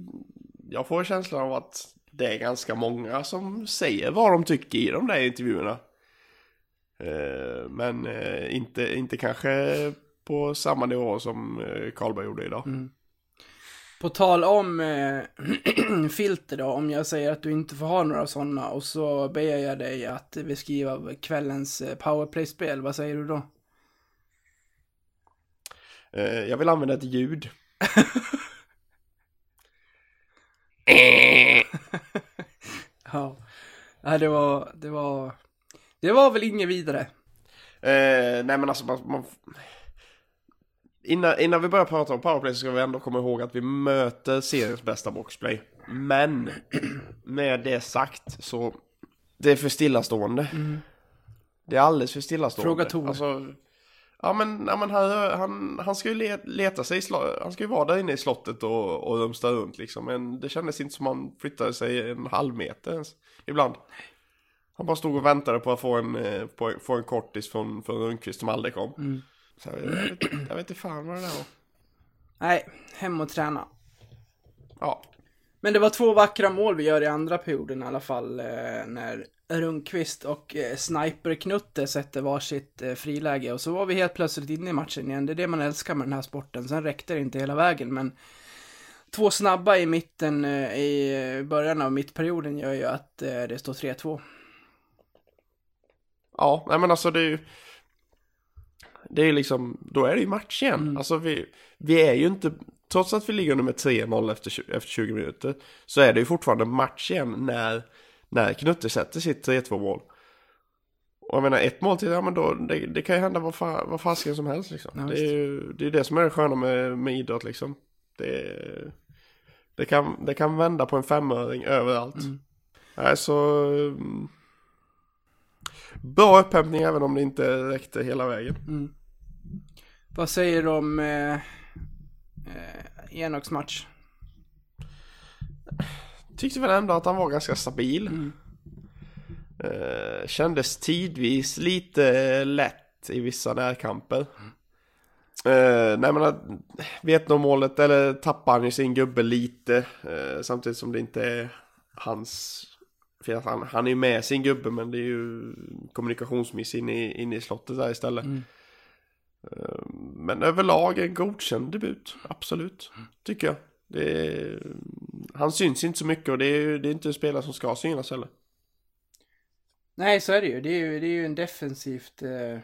A: jag får känslan av att det är ganska många som säger vad de tycker i de där intervjuerna. Eh, men eh, inte, inte kanske på samma nivå som eh, Karlberg gjorde idag.
B: På tal om eh, filter då, om jag säger att du inte får ha några sådana och så ber jag dig att beskriva kvällens eh, powerplay-spel, vad säger du då?
A: Eh, jag vill använda ett ljud.
B: Ja, ja det var, det var, det var väl inget vidare.
A: Eh, nej men alltså man, man... Innan, innan vi börjar prata om powerplay så ska vi ändå komma ihåg att vi möter seriens bästa boxplay. Men med det sagt så det är för stillastående. Det är alldeles för stillastående.
B: Fråga Tor.
A: Alltså, ja men, ja, men han, han, han ska ju le- leta sig han ska ju vara där inne i slottet och, och rumsta runt liksom. Men det kändes inte som han flyttade sig en halv meter ens ibland. Han bara stod och väntade på att få en, eh, på, få en kortis från, från Rundqvist som aldrig kom. Så jag, vet, jag vet inte fan vad det där var.
B: Nej, hem och träna.
A: Ja.
B: Men det var två vackra mål vi gör i andra perioden i alla fall. Eh, när Rundqvist och eh, Sniper-Knutte sätter varsitt eh, friläge. Och så var vi helt plötsligt inne i matchen igen. Det är det man älskar med den här sporten. Sen räckte det inte hela vägen, men två snabba i mitten, i början av mittperioden gör ju att det står 3-2.
A: Ja, nej men alltså det är ju... Det är liksom, då är det ju match igen.
B: Mm.
A: Alltså vi, vi är ju inte, trots att vi ligger under med 3-0 efter, efter 20 minuter, så är det ju fortfarande match igen när, när Knutte sätter sitt 3-2 mål. Och jag menar ett mål till, ja men då, det, det kan ju hända vad, fa, vad fasiken som helst liksom.
B: Ja,
A: det, är ju, det är det som är det sköna med, med idrott liksom. Det, det, kan, det kan vända på en femöring överallt.
B: Mm.
A: Nej, så... mm, Bra upphämtning även om det inte räckte hela vägen.
B: Mm. Vad säger du om eh, eh, Enoks match?
A: Tyckte väl ändå att han var ganska stabil.
B: Mm.
A: Eh, kändes tidvis lite lätt i vissa närkamper. Eh, nej men Vietnam-målet, eller tappar han ju sin gubbe lite. Eh, samtidigt som det inte är hans... För han, han är ju med sin gubbe men det är ju kommunikationsmiss in i, in i slottet där istället.
B: Mm.
A: Eh, men överlag en godkänd debut, absolut. Tycker jag. Är, han syns inte så mycket och det är, det är inte spelare som ska synas heller.
B: Nej, så är det ju. Det är ju, det är ju en defensivt... Eh,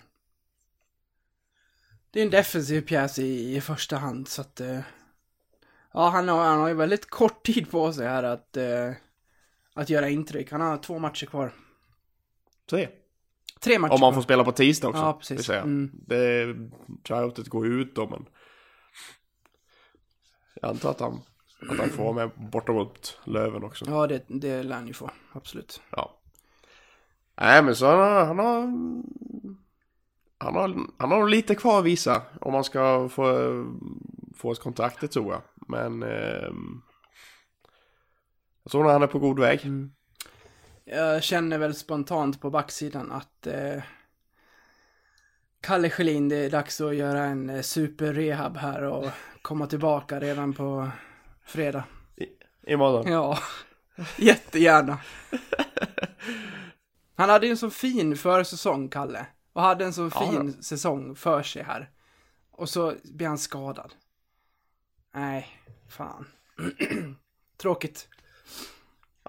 B: det är en defensiv pjäs i, i första hand, så att... Eh, ja, han har, han har ju väldigt kort tid på sig här att, eh, att göra intryck. Han har två matcher kvar.
A: Tre.
B: Tre matcher
A: Om man
B: kvar.
A: får spela på tisdag också.
B: Ja, precis.
A: säga.
B: Mm.
A: Det tryoutet går ut då men. Jag antar att han, att han får vara med borta mot Löven också.
B: Ja, det, det lär han ju få. Absolut.
A: Ja. Nej men så han har, han har, han har, han har lite kvar att visa om man ska få, få ett kontrakt det tror jag. Men ehm, jag tror att han är på god väg.
B: Mm. Jag känner väl spontant på backsidan att eh, Kalle Schelin, det är dags att göra en eh, superrehab här och komma tillbaka redan på fredag.
A: Imorgon.
B: Ja, jättegärna. Han hade ju en så fin försäsong, Kalle. Och hade en så
A: Ja,
B: fin säsong för sig här. Och så blir han skadad. Nej, fan. Tråkigt.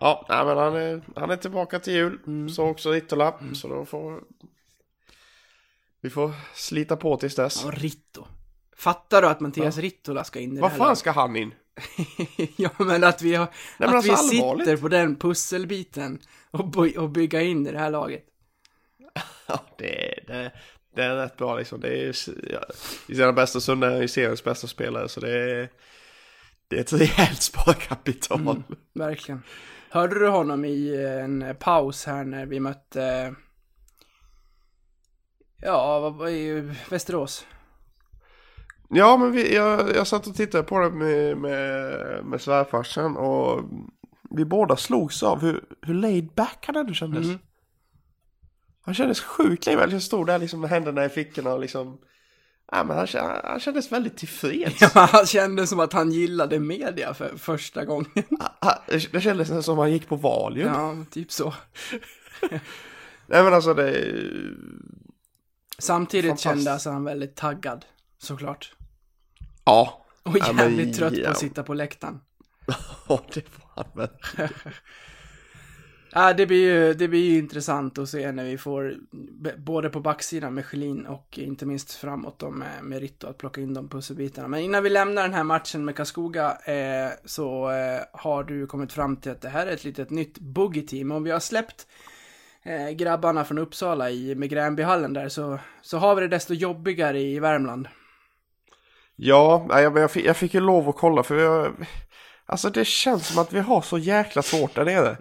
A: Ja, nej, men han är, han är tillbaka till jul.
B: Mm.
A: Så också Rittola. Så då får vi får slita på tills dess.
B: Ja, Ritto. Fattar du att Mattias Rittola ska in i
A: Vad fan ska han in?
B: Ja, men att vi, har,
A: men
B: att
A: alltså,
B: vi
A: allvarligt?
B: sitter på den pusselbiten och, by- och bygga in i det här laget.
A: Ja, det, det, det är rätt bra liksom. Det är ju ja, i sina bästa stunder är seriens bästa spelare. Så det är, det är ett rejält sparkapital.
B: Mm. Verkligen. Hörde du honom i en paus här när vi mötte... Ja, vad var Västerås?
A: Ja, men vi, jag, jag satt och tittade på det med, med, med svärfarsan och vi båda slogs av hur, hur laid back han ändå kändes.
B: Mm.
A: Han kändes sjukt laid back. Jag stod där liksom med händerna i fickorna och liksom... Ja, men han, han kändes väldigt tillfreds.
B: Ja, han kände som att han gillade media för första gången.
A: Det kändes som han gick på Valium.
B: Ja, typ så.
A: Nej men alltså det...
B: Samtidigt kändes han väldigt taggad, såklart.
A: Ja.
B: Och
A: Ja, men
B: jävligt trött på att sitta på läktaren.
A: Ja, det var han väl.
B: Ja, det blir ju det blir ju intressant att se när vi får både på backsidan med Schelin och inte minst framåt då med, med Ritto att plocka in de pusselbitarna. Men innan vi lämnar den här matchen med Karlskoga eh, så eh, har du kommit fram till att det här är ett litet nytt boogie-team. Om vi har släppt eh, grabbarna från Uppsala i, med Gränbyhallen där så, så har vi det desto jobbigare i Värmland.
A: Ja, men jag fick, jag fick ju lov att kolla för jag, Alltså det känns som att vi har så jäkla svårt där nere.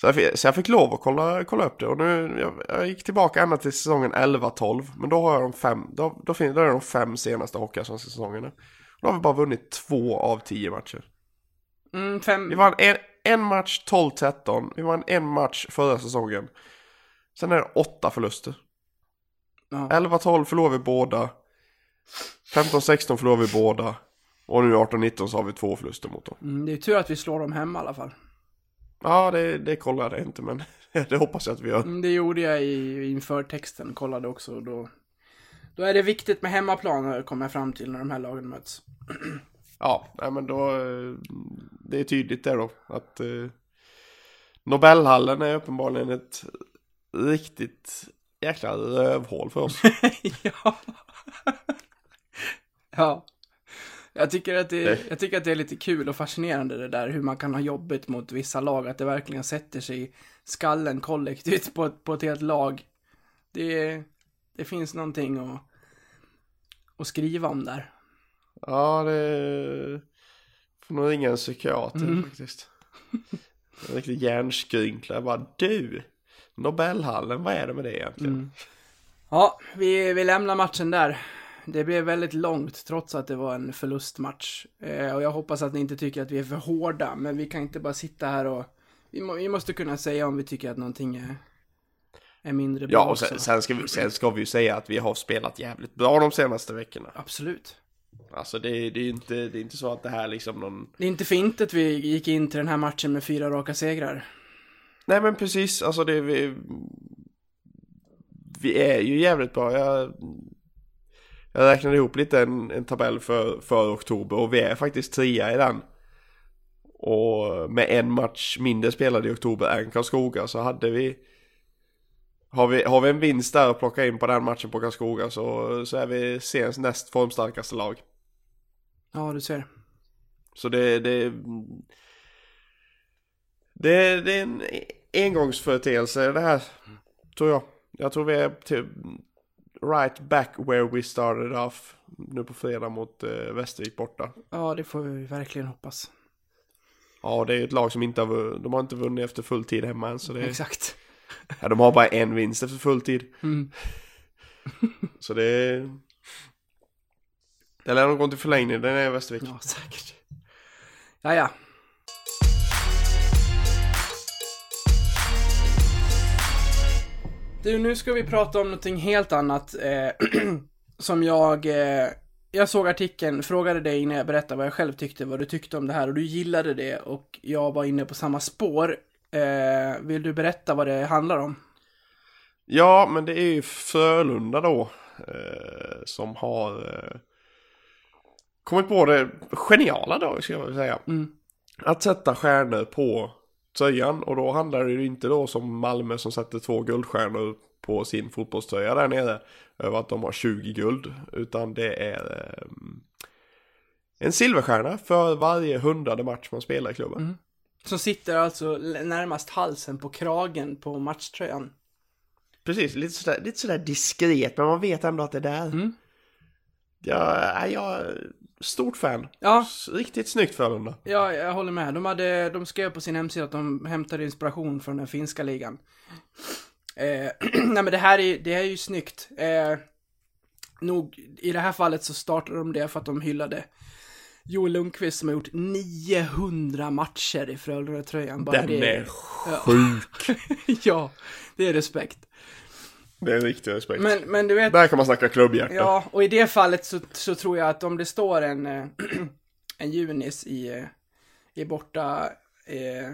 A: Så, jag fick, så jag fick lov att kolla, kolla upp det och nu, jag, jag gick tillbaka ända till säsongen 11-12. Men då har jag de fem, då, då, finns, då är de fem senaste Hockeyallsvenska säsongerna. Då har vi bara vunnit två av tio matcher.
B: Mm, fem...
A: Vi vann en, en match 12-13, vi vann en match förra säsongen. Sen är det åtta förluster.
B: Ja.
A: 11-12 förlorade vi båda. 15-16 förlorade vi båda. Och nu 18-19 så har vi två förluster mot dem.
B: Mm, det är tur att vi slår dem hemma i alla fall.
A: Ja, det, det kollade jag inte men det hoppas jag att vi gör.
B: Mm, Det gjorde jag i, inför texten, kollade också. Då, då är det viktigt med hemmaplan, kommer jag fram till när de här lagen möts.
A: Ja, nej men då, eh, det är tydligt där då att eh, Nobelhallen är uppenbarligen ett riktigt jäkla rövhål för oss.
B: ja. ja. Jag tycker, att det, jag tycker att det är lite kul och fascinerande det där hur man kan ha jobbigt mot vissa lag, att det verkligen sätter sig i skallen kollektivt på, ett- på ett helt lag. Det, det finns någonting att, att skriva om där.
A: Ja, det får nog ringa en psykiater
B: Mm.
A: faktiskt. En riktig hjärnskrynkla. Bara, du, Nobelhallen, vad är det med det egentligen?
B: Mm. Ja, vi, vi lämnar matchen där. Det blev väldigt långt trots att det var en förlustmatch. Eh, och jag hoppas att ni inte tycker att vi är för hårda, men vi kan inte bara sitta här och... Vi, må, vi måste kunna säga om vi tycker att någonting är, är mindre bra
A: Ja, och sen, sen, ska vi, sen ska vi ju säga att vi har spelat jävligt bra de senaste veckorna.
B: Absolut.
A: Alltså det, det är inte, det är inte så att det här liksom någon...
B: Det är inte fint att vi gick in till den här matchen med fyra raka segrar.
A: Nej men precis, alltså det vi... Vi är ju jävligt bra. Jag, jag räknade ihop lite en, en tabell för, för oktober och vi är faktiskt trea i den. Och med en match mindre spelad i oktober än Karlskoga så hade vi... Har vi, har vi en vinst där att plocka in på den matchen på Karlskoga så, så är vi seriens näst formstarkaste lag.
B: Ja, du ser.
A: Så det, det, det, det är en engångsföreteelse det här, tror jag. Jag tror vi är till right back where we started off nu på fredag mot eh, Västervik borta.
B: Ja, det får vi verkligen hoppas.
A: Ja, det är ett lag som inte har, de har inte vunnit efter full tid hemma än. Så det,
B: Exakt.
A: ja, de har bara en vinst efter full tid.
B: Mm.
A: Så det. Det lär nog gå till förlängning, den är Västervik.
B: Ja, säkert. Ja, ja. Du, nu ska vi prata om någonting helt annat. Eh, som jag... Eh, jag såg artikeln, frågade dig innan jag berättade vad jag själv tyckte, vad du tyckte om det här och du gillade det och jag var inne på samma spår. Eh, vill du berätta vad det handlar om?
A: Ja, men det är ju Frölunda då. Eh, som har eh, kommit på det geniala då, ska jag säga.
B: Mm.
A: Att sätta stjärnor på tröjan. Och då handlar det ju inte då som Malmö som sätter två guldstjärnor på sin fotbollströja där nere. Över att de har 20 guld. Utan det är eh, en silverstjärna för varje hundrade match man spelar i klubben.
B: Mm. Som sitter alltså närmast halsen på kragen på matchtröjan.
A: Precis, lite sådär, lite sådär diskret men man vet ändå att det är där.
B: Mm.
A: Jag, är- jag stort fan.
B: Ja,
A: Riktigt snyggt Frölunda.
B: Ja, jag håller med. De, hade, de skrev på sin hemsida att de hämtade inspiration från den finska ligan. Eh, nej men det här är, det här är ju snyggt. Eh, nog, i det här fallet så startade de det för att de hyllade Joel Lundqvist som har gjort 900 matcher i Frölunda-tröjan.
A: Den
B: det
A: är sjuk.
B: ja, det är respekt.
A: Det är riktig respekt.
B: Men, men du vet,
A: Där kan man snacka klubbhjärta.
B: Ja, och i det fallet så, så tror jag att om det står en, eh, en Junis i, eh, i borta, eh,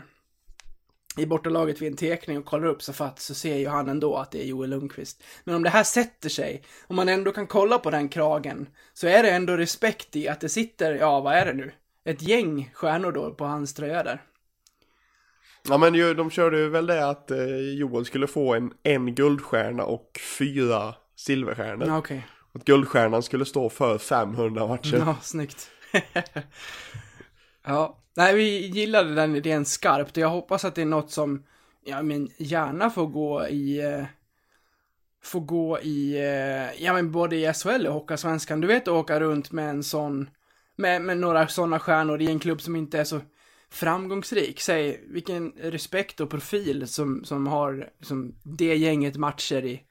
B: i bortalaget vid en tekning och kollar upp så fatt så ser ju han ändå att det är Joel Lundqvist. Men om det här sätter sig, om man ändå kan kolla på den kragen, så är det ändå respekt i att det sitter, ja vad är det nu? Ett gäng stjärnor då på hans tröja där.
A: Ja men ju, de körde ju väl det att eh, Joel skulle få en, en guldstjärna och fyra silverstjärnor.
B: Ja, okej.
A: Att guldstjärnan skulle stå för 500 matcher.
B: Ja, snyggt. ja, nej vi gillade den idén skarpt och jag hoppas att det är något som, ja men gärna får gå i, eh, får gå i, eh, ja men både i SHL och Hockeyallsvenskan. Du vet att åka runt med en sån, med, med några sådana stjärnor i en klubb som inte är så framgångsrik. Säg vilken respekt och profil som, som har som det gänget matcher i,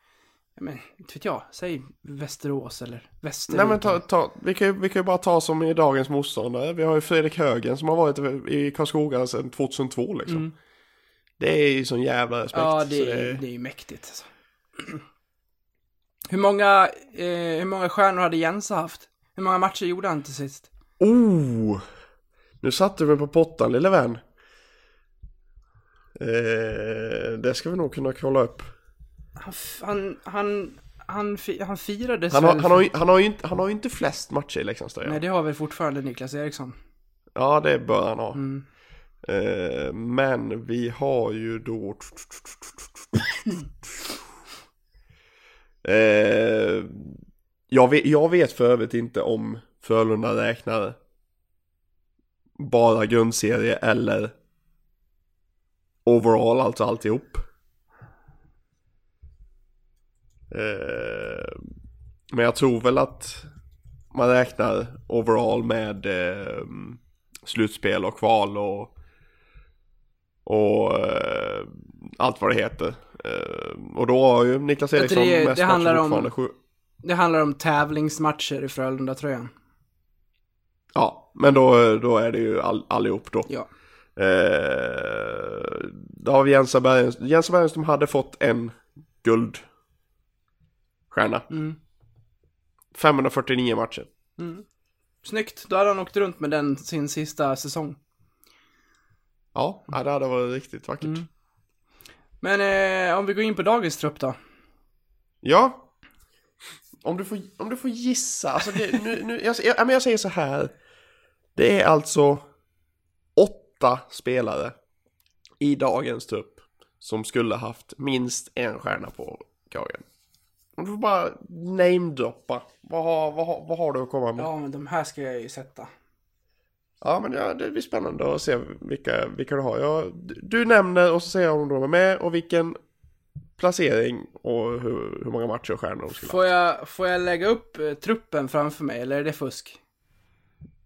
B: ja, men inte vet jag, säg Västerås eller Västervik.
A: Nej men ta, ta, vi, kan ju, vi kan ju bara ta som i dagens motståndare. Vi har ju Fredrik Högen som har varit i Karlskoga sedan 2002 liksom.
B: Mm.
A: Det är ju sån jävla respekt.
B: Ja, det, är- det är ju mäktigt. Alltså. Hur många, eh, hur många stjärnor hade Jens haft? Hur många matcher gjorde han till sist?
A: Oh! Nu satte du mig på pottan lille vän. Eh, det ska vi nog kunna kolla upp.
B: Han, han, han, han, fi- han firades
A: Han har,
B: väl
A: han, har, ju- han, har ju inte, han har inte flest matcher i Leksandströjan.
B: Nej, det har väl fortfarande Niklas Eriksson.
A: Ja, det bör han ha.
B: Mm.
A: Eh, men vi har ju då... Eh, jag, vet, jag vet för övrigt inte om Frölunda räknar bara grundserie eller overall, alltså alltihop. Eh, men jag tror väl att man räknar overall med eh, slutspel och kval och, och eh, allt vad det heter. Eh, och då har ju Niklas Eriksson
B: det-
A: mest
B: det handlar om- Det handlar om tävlingsmatcher i Frölunda-tröjan.
A: Ja, men då, då är det ju all, allihop då.
B: Ja.
A: Eh, då har vi Jensa Bergenström. Jensa Bergenström hade fått en guldstjärna.
B: Mm.
A: 549 matcher.
B: Snyggt, då hade han åkt runt med den sin sista säsong.
A: Ja, det hade varit riktigt vackert.
B: Mm. Men eh, om vi går in på dagens trupp då.
A: Ja. Om du får, om du får gissa. Alltså det, nu, nu, jag, jag, men jag säger så här. Det är alltså åtta spelare i dagens trupp som skulle haft minst en stjärna på kragen. Du får bara namedroppa. Vad har, vad, har, vad har du att komma med? Ja,
B: Ja, men de här ska jag ju sätta.
A: men ja, det blir spännande att se vilka, vilka du har. Ja, du, nämner och så säger jag om de är med och vilken placering och hur, hur många matcher och stjärnor de skulle ha.
B: Får jag, får jag lägga upp eh, truppen framför mig, eller är det fusk?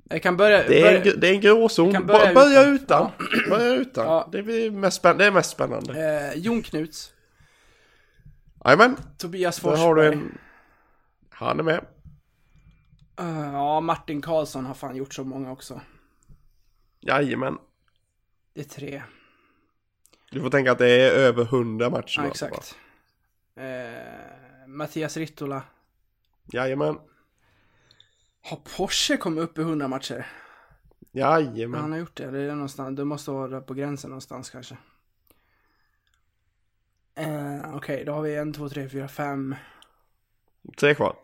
B: Jag kan börja...
A: Det är,
B: börja
A: en, det är en gråzon.
B: kan
A: Börja,
B: börja utan.
A: utan. Börja utan.
B: Ja.
A: Det, blir mest det är mest spännande.
B: eh, Jon Knuts,
A: Jajamän.
B: Tobias
A: Där
B: Forsberg.
A: har du en... Han är med.
B: Eh, ja, Martin Karlsson har fan gjort så många också.
A: Jajamän.
B: Det är tre.
A: Du får tänka att det är över 100 matcher.
B: Ja,
A: alltså
B: exakt. Eh, Mattias Rittola.
A: Jajamän.
B: Har Porsche kommit upp i 100 matcher?
A: Jajamän.
B: Han har gjort det. Det, är någonstans, det måste vara på gränsen någonstans kanske. Eh, Okej, då har vi en, två, tre, fyra, fem.
A: Tre kvar.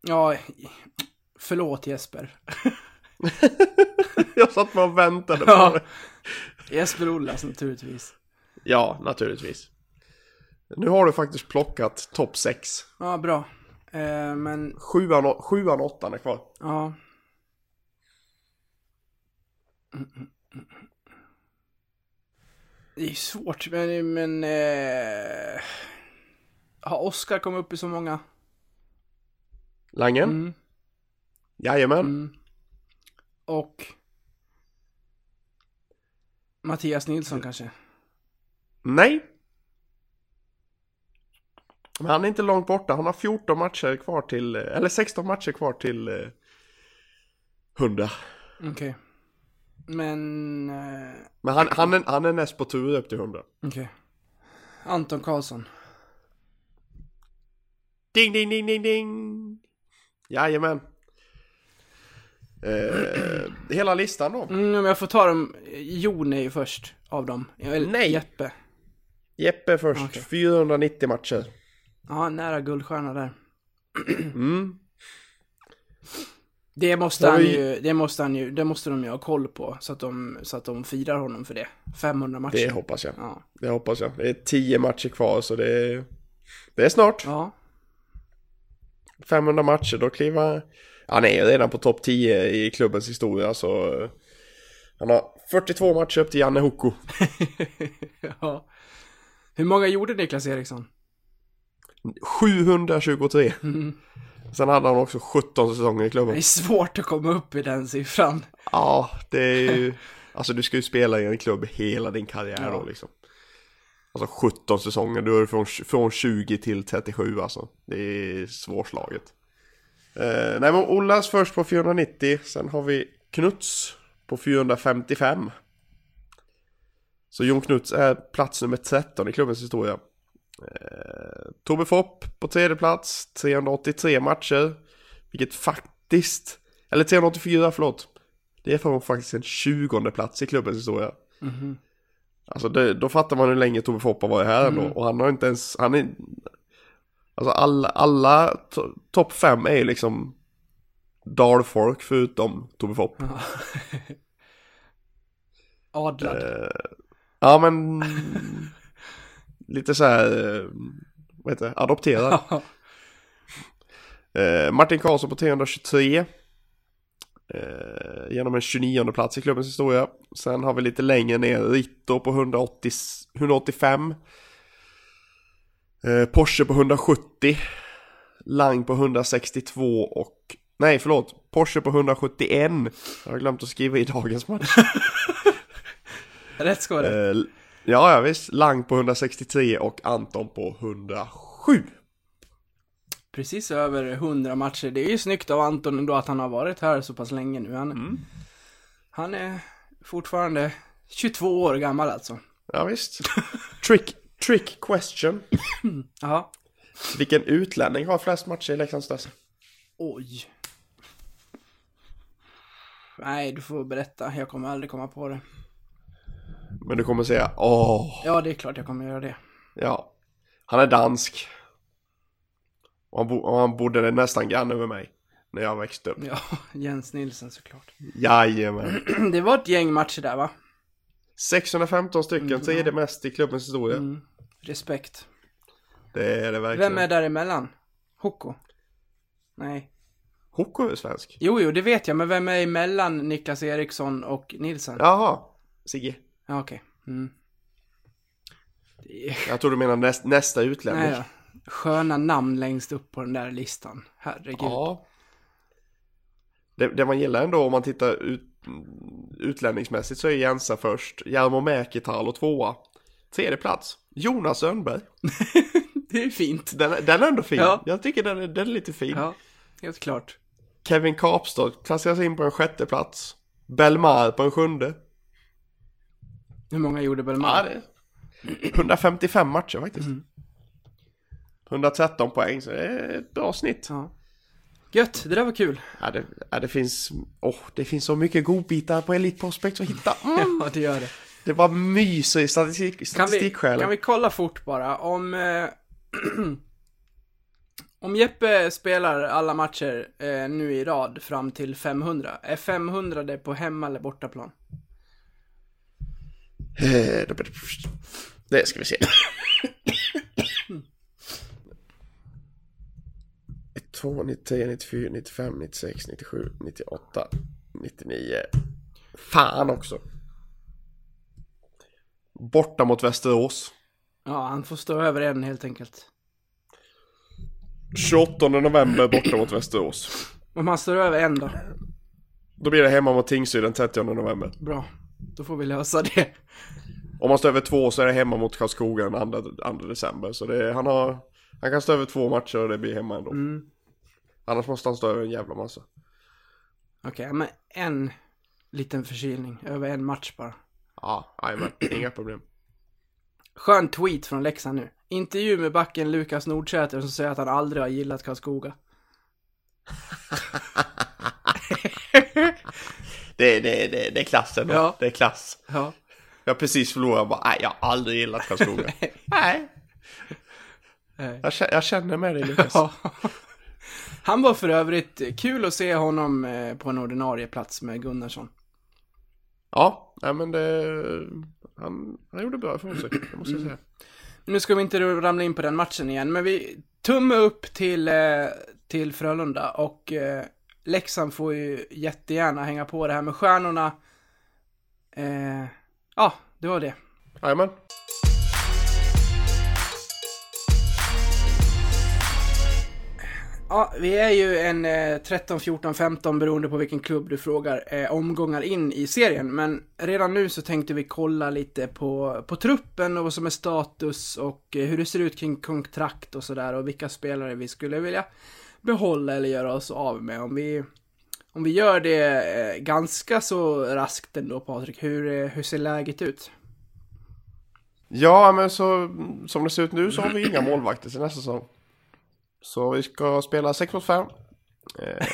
B: Ja, förlåt Jesper.
A: Jag satt bara och väntade på
B: Ja.
A: det.
B: Jesper Ollas naturligtvis.
A: Ja, naturligtvis. Nu har du faktiskt plockat topp 6.
B: Ja, bra. Eh, men,
A: Sjuan sjuan och åttan är kvar.
B: ja. Mm, mm, mm. Det är svårt, men... men eh... Har Oskar kommit upp i så många?
A: Langen.
B: Mm.
A: Jajamän.
B: Mm. Och... Mattias Nilsson kanske?
A: Nej. Men han är inte långt borta. Han har 14 matcher kvar till, eller 16 matcher kvar till eh, 100.
B: Okej. Men... eh,
A: Men han, han, är, han är näst på tur upp till 100.
B: Okej. Anton Karlsson.
A: Ding, ding, ding, ding, ding. Jajamän. Eh, hela listan då.
B: Mm, om jag får ta dem. Jon är ju först av dem. Eller,
A: Nej.
B: Jeppe.
A: Jeppe först.
B: Okej.
A: 490 matcher.
B: Ja, nära guldstjärna där.
A: Mm.
B: Det måste han ju, det måste han ju, det måste de ju ha koll på. Så att de, så att de firar honom för det. 500 matcher.
A: Det hoppas jag.
B: Ja.
A: Det hoppas jag. Det är 10 matcher kvar så det är, det är snart.
B: Ja.
A: 500 matcher, då kliver han är redan på topp 10 i klubbens historia så han har 42 matcher upp till Janne Hoko.
B: ja. Hur många gjorde Niklas Eriksson?
A: 723. Sen hade han också 17 säsonger i
B: Det
A: klubben.
B: är svårt att komma upp i den siffran.
A: Ja, det är ju... Alltså du ska ju spela i en klubb hela din karriär
B: Ja.
A: då liksom. Alltså 17 säsonger, då är det från, från 20 till 37 alltså. Det är svårslaget. Eh, nej men Ollas först på 490, sen har vi Knuts på 455. Så Jon Knuts är plats nummer 13 i klubbens historia. Eh, Tobbe Fopp på tredje plats, 383 matcher. Vilket faktiskt Eller 384, förlåt. Det är från faktiskt en 20 plats i klubbens historia. Alltså det, då fattar man hur länge Tove Fopp har varit här ändå. Och han har inte ens, han är... Alltså alla, alla to, topp fem är ju liksom dalfolk förutom Tove Fopp.
B: Adlad.
A: Eh, ja men... lite så här, eh, vad heter det, adopterad. Eh, Martin Karlsson på 323. Eh, genom en 29 plats i klubbens historia. Sen har vi lite längre ner Ritto på 180, 185. Eh, Porsche på 170. Lang på 162 och... Nej, förlåt. Porsche på 171. Jag har glömt att skriva i dagens match.
B: Rätt ska vara det.
A: Eh, ja, ja visst. Lang på 163 och Anton på 107.
B: Precis över 100 matcher. Det är ju snyggt av Anton ändå att han har varit här så pass länge nu. Han, han är fortfarande 22 år gammal alltså.
A: Ja, visst. Trick, trick question.
B: Ja.
A: Vilken utlänning har flest matcher i Leksands?
B: Oj. Nej, du får berätta. Jag kommer aldrig komma på det.
A: Men du kommer säga åh,
B: Ja, det är klart jag kommer göra det.
A: ja. Han är dansk. Och han, bo, och han bodde nästan granne med mig. När jag växte upp.
B: Ja, Jens Nilsson såklart.
A: Jajamän.
B: Det var ett gäng matcher där va?
A: 615 stycken, tredje mest i klubbens historia.
B: Mm. Respekt.
A: Det är det verkligen.
B: Vem är däremellan? Hoko? Nej.
A: Hoko är svensk.
B: Jo, jo, det vet jag, men vem är emellan Niklas Eriksson och Nilsson? Ja,
A: Jaha. Sigge.
B: Okej. Mm. Det är...
A: Jag tror du menar näst, nästa utlänning.
B: Nej. Sköna namn längst upp på den där listan. Herregud.
A: Ja. Det, det man gillar ändå om man tittar ut, utlänningsmässigt så är Jensa först. Jarmo Mäkitalo tvåa. Tredje plats. Jonas Önnberg.
B: Det är fint.
A: Den, den är ändå fin.
B: Ja.
A: Jag tycker den, är- den är lite fin.
B: Ja, helt klart.
A: Kevin Kapstad klassas in på en sjätte plats. Belmar på en sjunde.
B: Hur många gjorde
A: Ja,
B: Belmar?
A: det är 155 matcher faktiskt. 113 poäng, så det är ett bra snitt.
B: Ja. Gött, det där var kul.
A: Ja, det, ja, det finns, åh, det finns så mycket godbitar på Elite Prospect att hitta. Mm.
B: Ja, det gör det.
A: Det bara myser i statistik,
B: Kan vi,
A: statistiksjälen.
B: kan vi kolla fort bara om... Eh, om Jeppe spelar alla matcher eh, nu i rad fram till 500, är 500 det på hemma eller bortaplan?
A: Eh, Det ska vi se. 2, 93, 94, 95, 96, 97, 98, 99. Fan också. Borta mot Västerås.
B: Ja, han får stå över en helt enkelt.
A: 28 november borta mot Västerås.
B: Om han står över en då?
A: Då blir det hemma mot Tingsryd den 30 november.
B: Bra. Då får vi lösa det.
A: Om man står över två så är det hemma mot Karlskoga den 2, 2 december. Så det, han, har, han kan stå över två matcher och det blir hemma ändå.
B: Mm.
A: Annars måste han stå över en jävla massa.
B: Okej, men en liten förkylning. Över en match bara.
A: Ja, jajamän. Inga problem.
B: Skön tweet från Leksand nu. Intervju med backen Lukas Nordsäter som säger att han aldrig har gillat Karlskoga.
A: Det, det, det, det är klassen då.
B: Ja.
A: Det är klass.
B: Ja.
A: Jag har precis förlorat och bara, nej jag har aldrig gillat Karlskoga. nej.
B: Nej.
A: Jag, jag känner med dig Lukas.
B: Ja. Han var för övrigt kul att se honom eh, på en ordinarie plats med Gunnarsson.
A: Ja, nej men det... Han, han gjorde bra ifrån sig, det måste jag säga.
B: Nu ska vi inte ramla in på den matchen igen, men vi tumme upp till, eh, till Frölunda och eh, Leksand får ju jättegärna hänga på det här med stjärnorna. Eh, ja, det var det.
A: Jajamän.
B: Ja, vi är ju en eh, 13, 14, 15 beroende på vilken klubb du frågar, eh, omgångar in i serien. Men redan nu så tänkte vi kolla lite på, på truppen och vad som är status och eh, hur det ser ut kring kontrakt och sådär och vilka spelare vi skulle vilja behålla eller göra oss av med. Om vi, om vi gör det eh, ganska så raskt ändå Patrik, hur, eh, hur ser läget ut?
A: Ja, men så som det ser ut nu så har vi inga målvakter till nästa säsong. Så vi ska spela 6 mot 5. Eh,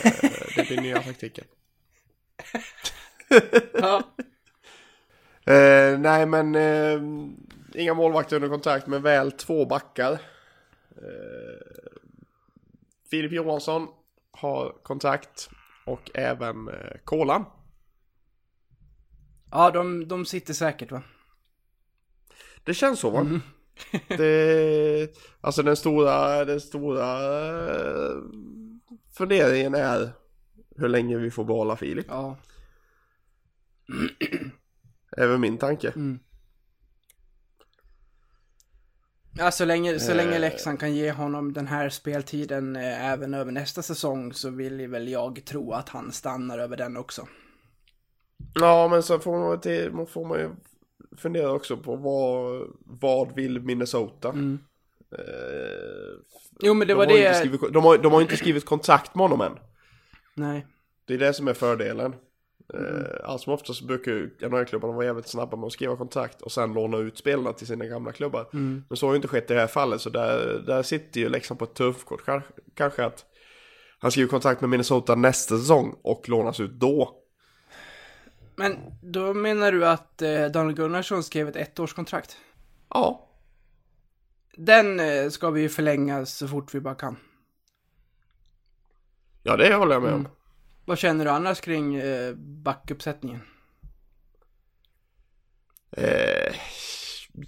A: det blir nya taktiken.
B: Ja.
A: Eh, nej men eh, inga målvakter under kontrakt men väl två backar. Eh, Filip Johansson har kontrakt och även eh, Kolan.
B: Ja, de, de sitter säkert va?
A: Det känns så va? det, alltså den stora, den stora eh, funderingen är hur länge vi får behålla Filip.
B: Ja.
A: Även min tanke.
B: Ja, så länge, så länge
A: Eh.
B: Leksand kan ge honom den här speltiden eh, även över nästa säsong så vill väl jag tro att han stannar över den också.
A: Ja men så får man, till, man får man ju fundera också på vad, vad vill Minnesota?
B: Mm.
A: Eh,
B: Jo, men det
A: de,
B: var det...
A: skrivit, de, har, de har inte skrivit kontrakt med honom än.
B: Nej.
A: Det är det som är fördelen.
B: Mm.
A: Eh, allt som oftast så brukar NHL-klubbarna vara jävligt snabba med att skriva kontrakt och sen låna ut spelarna till sina gamla klubbar.
B: Mm.
A: Men så har ju inte skett i det här fallet så där, där sitter ju Leksand på ett tuffkort. Kanske, kanske att han skriver kontrakt med Minnesota nästa säsong och lånas ut då.
B: Men då menar du att eh, Daniel Gunnarsson skrev ett ettårskontrakt?
A: Ja,
B: Den eh, ska vi ju förlänga så fort vi bara kan.
A: ja det håller jag med om.
B: Mm. Vad känner du annars kring eh, backuppsättningen?
A: Eh,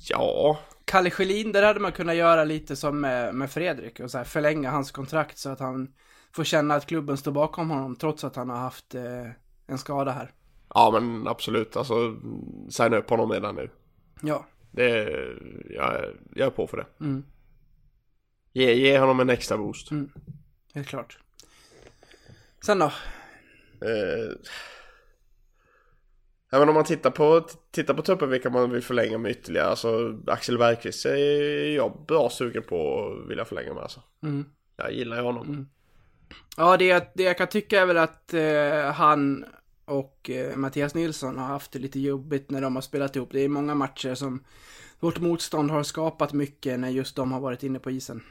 A: ja,
B: Kalle Schelin, där hade man kunnat göra lite som med, med Fredrik och så här förlänga hans kontrakt så att han får känna att klubben står bakom honom trots att han har haft eh, en skada här.
A: ja men absolut. Alltså, signa upp honom redan nu.
B: Ja.
A: Det, jag, jag är på för det.
B: Mm.
A: Ge, ge honom en extra boost.
B: Mm. Helt klart. Sen då?
A: Eh, ja, men om man tittar på, tittar på truppen vilka man vill förlänga med ytterligare. Alltså Axel Bergqvist är jag bra sugen på att vilja förlänga med alltså.
B: Mm.
A: Jag gillar ju honom.
B: Ja, det, det jag kan tycka är väl att eh, han och eh, Mattias Nilsson har haft det lite jobbigt när de har spelat ihop. Det är många matcher som vårt motstånd har skapat mycket när just de har varit inne på isen.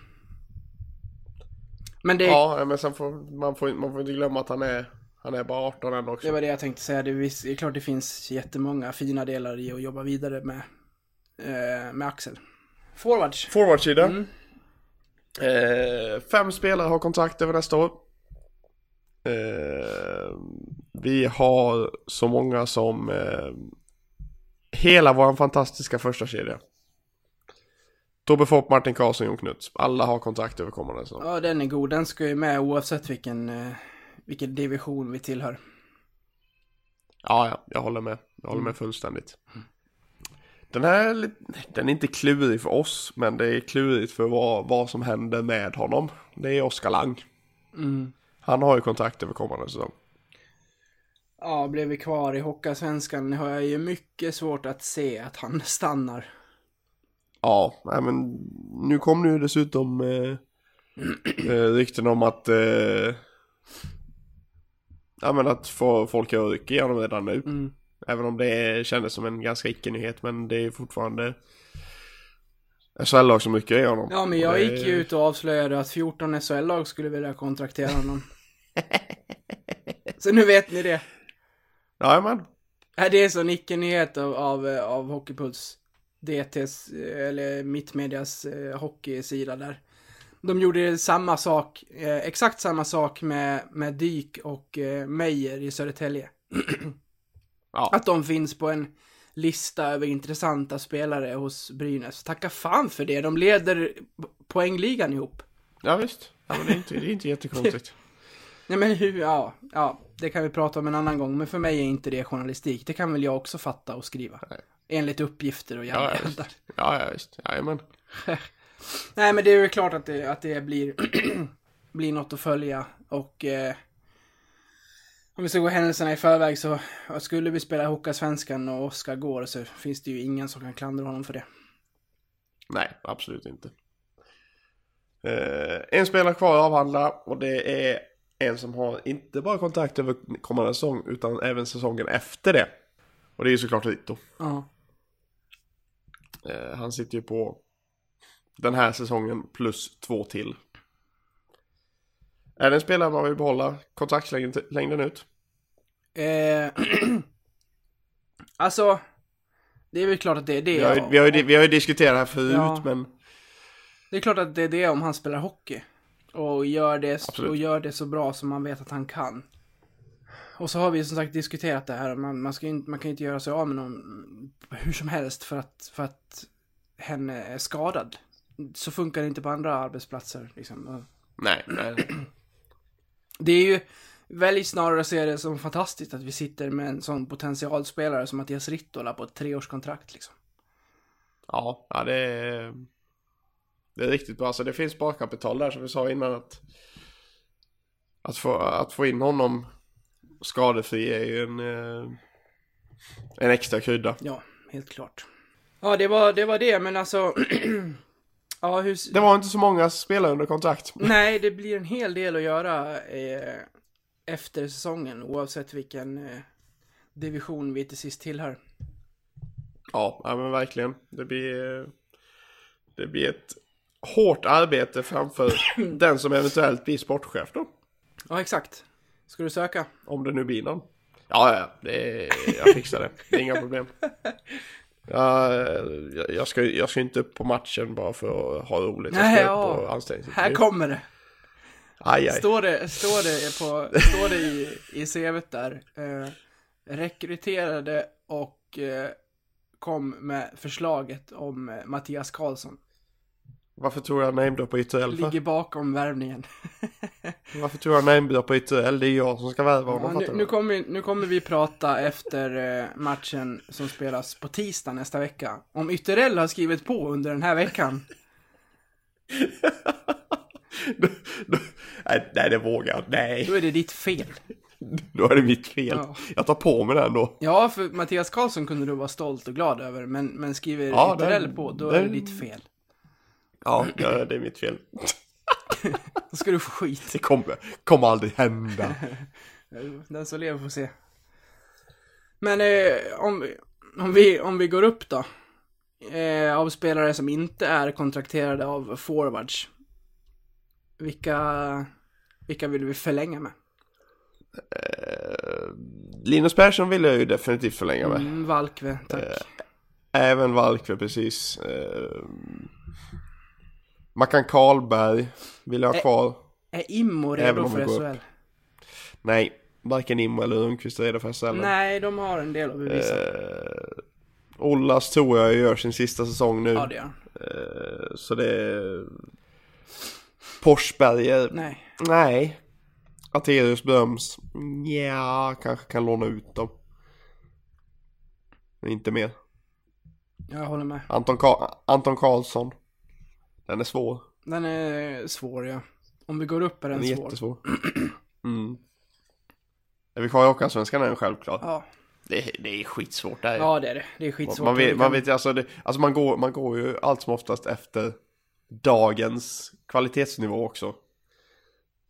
B: Men det,
A: Ja, men sen får man, får man får inte glömma att han är, han är bara 18 än också.
B: det var det jag tänkte säga. Det är, klart det finns jättemånga fina delar i att jobba vidare med, eh, med Axel. Forwards.
A: Forwardsida.
B: Mm.
A: Eh, fem spelare har kontrakt över nästa år. Eh, vi har så många som eh, hela vår fantastiska första kedja. Tobbe Fopp, Martin Karlsson, Jon Knuts. Alla har kontrakt över kommande säsong.
B: Ja, den är god. Den ska ju med oavsett vilken, eh, vilken division vi tillhör.
A: Ja, ja, jag håller med. Jag håller med fullständigt. Den här, den är inte klurig för oss, men det är klurigt för vad, vad som händer med honom. Det är Oskar Lang.
B: Mm.
A: Han har ju kontrakt över kommande säsong.
B: Ja, blev vi kvar i Hockeyallsvenskan har jag ju mycket svårt att se att han stannar.
A: Ja, nej men nu kom nu dessutom eh, eh, rykten om att eh, ja men att få, folk har ryck igenom redan nu.
B: Mm.
A: Även om det kändes som en ganska icke-nyhet men det är fortfarande SHL-lag som rycker i honom.
B: Ja, men jag
A: det-
B: gick ju ut och avslöjade att 14 SHL-lag skulle vilja kontraktera honom. Så nu vet ni det.
A: Ja, men
B: Äh, Det är så en icke-nyhet av, av, eh, av Hockeypuls. DTs, eh, eller Mittmedias eh, hockeysida där. De gjorde samma sak, eh, exakt samma sak med, med Dyk och eh, Meyer i Södertälje.
A: Ja.
B: Att de finns på en lista över intressanta spelare hos Brynäs. Tacka fan för det, de leder poängligan ihop.
A: Ja visst. Ja, men det är inte, det är inte jättekonstigt.
B: Nej men hur, ja, ja, det kan vi prata om en annan gång. Men för mig är inte det journalistik. Det kan väl jag också fatta och skriva. Enligt uppgifter och
A: Ja, ja,
B: jävla
A: visst. Ja, ja visst. Jajamän.
B: Nej men det är ju klart att det, att det blir, blir något att följa. Och eh, om vi ska gå händelserna i förväg så skulle vi spela Hockeyallsvenskan och Oskar går så finns det ju ingen som kan klandra honom för det.
A: Nej, absolut inte. Eh, en spelare kvar att avhandla och det är en som har inte bara kontrakt över kommande säsong utan även säsongen efter det. Och det är ju såklart Rito.
B: Ja.
A: Eh, han sitter ju på den här säsongen plus två till. Är det en spelare man vill behålla kontraktslängden längden ut?
B: Eh, alltså, det är väl klart att det är det.
A: Vi har, ju, vi, har ju, vi har ju diskuterat det här förut,
B: Ja.
A: men
B: Det är klart att det är det om han spelar hockey. Och gör det,
A: Absolut.
B: och gör det så bra som man vet att han kan. Och så har vi som sagt diskuterat det här. Man, man, ska inte, man kan ju inte göra sig av med någon hur som helst för att, för att henne är skadad. Så funkar det inte på andra arbetsplatser. Liksom.
A: Nej, nej.
B: Det är ju väldigt snarare att se det som fantastiskt att vi sitter med en sån potentialspelare som Mattias Rittola på ett treårskontrakt. Liksom.
A: Ja, ja det är, det är riktigt bra. Så det finns sparkapital där som vi sa innan att att få, att få in honom skadefri är ju en, eh, en extra krydda.
B: Ja, helt klart. Ja, det var det, var det men alltså... ja, hur...
A: Det var inte så många spelare under kontrakt.
B: Nej, det blir en hel del att göra eh, efter säsongen oavsett vilken eh, division vi till sist tillhör.
A: Ja, ja men verkligen. Det blir, eh, det blir ett hårt arbete framför den som eventuellt blir sportchef då.
B: Ja, exakt. Ska du söka?
A: Om det nu blir någon. Ja, ja, det jag fixar det. Det är inga problem. Jag, jag, ska, jag ska inte upp på matchen bara för att ha roligt. Jag ska
B: Nej,
A: upp på anställningsintervju.
B: Här kommer det.
A: Aj, aj.
B: Står det, står det, på, står det i, i CVt där. Eh, rekryterade och eh, kom med förslaget om eh, Mattias Karlsson.
A: Varför tror jag namedroppar Ytterell för?
B: Ligger bakom värvningen.
A: Varför tror jag namedroppar Ytterell? Det är jag som ska värva honom.
B: Ja, nu, nu, kommer, nu kommer vi prata efter eh, matchen som spelas på tisdag nästa vecka. Om Ytterell har skrivit på under den här veckan.
A: Nej, nej, det vågar jag Nej,
B: Då är det ditt fel.
A: då är det mitt fel.
B: Ja.
A: Jag tar på mig den då.
B: Ja, för Mattias Karlsson kunde du vara stolt och glad över, men, men skriver
A: Ja,
B: Ytterell på, då
A: den-
B: är det ditt fel.
A: Ja, det är mitt fel.
B: Då ska du få skit.
A: Det kommer, kommer aldrig hända.
B: Den som lever får se. Men eh, om, vi- om, vi, om vi går upp då. Eh, av spelare som inte är kontrakterade av forwards. Vilka, vilka vill vi förlänga med?
A: Eh, Linus Persson vill jag ju definitivt förlänga med.
B: Mm, Valkve, tack.
A: Även Valkve precis. Mackan Karlberg vill jag ha kvar.
B: är Immo
A: även
B: redo för SHL?
A: Nej, varken Immo eller Lundqvist är redo för SHL.
B: Nej, de har en del att bevisa.
A: Eh, Ollas tror jag gör sin sista säsong nu.
B: ja, det gör.
A: Eh, så det är... Forsberger,
B: Nej.
A: nej. Arterius bedöms, ja kanske kan låna ut dem. Men inte mer.
B: Jag håller med.
A: Anton, Ka- Anton Karlsson. Den är svår.
B: Den är svår, ja. Om vi går upp är den,
A: Den är
B: svår.
A: jättesvår. Mm. Är vi kvar i Hockeyallsvenskan är den självklart.
B: Ja.
A: Det, är- det är skitsvårt där.
B: ja, det är det. Det är skitsvårt.
A: man, vet, man vet alltså, det, alltså man, går, man går ju allt som oftast efter dagens kvalitetsnivå också.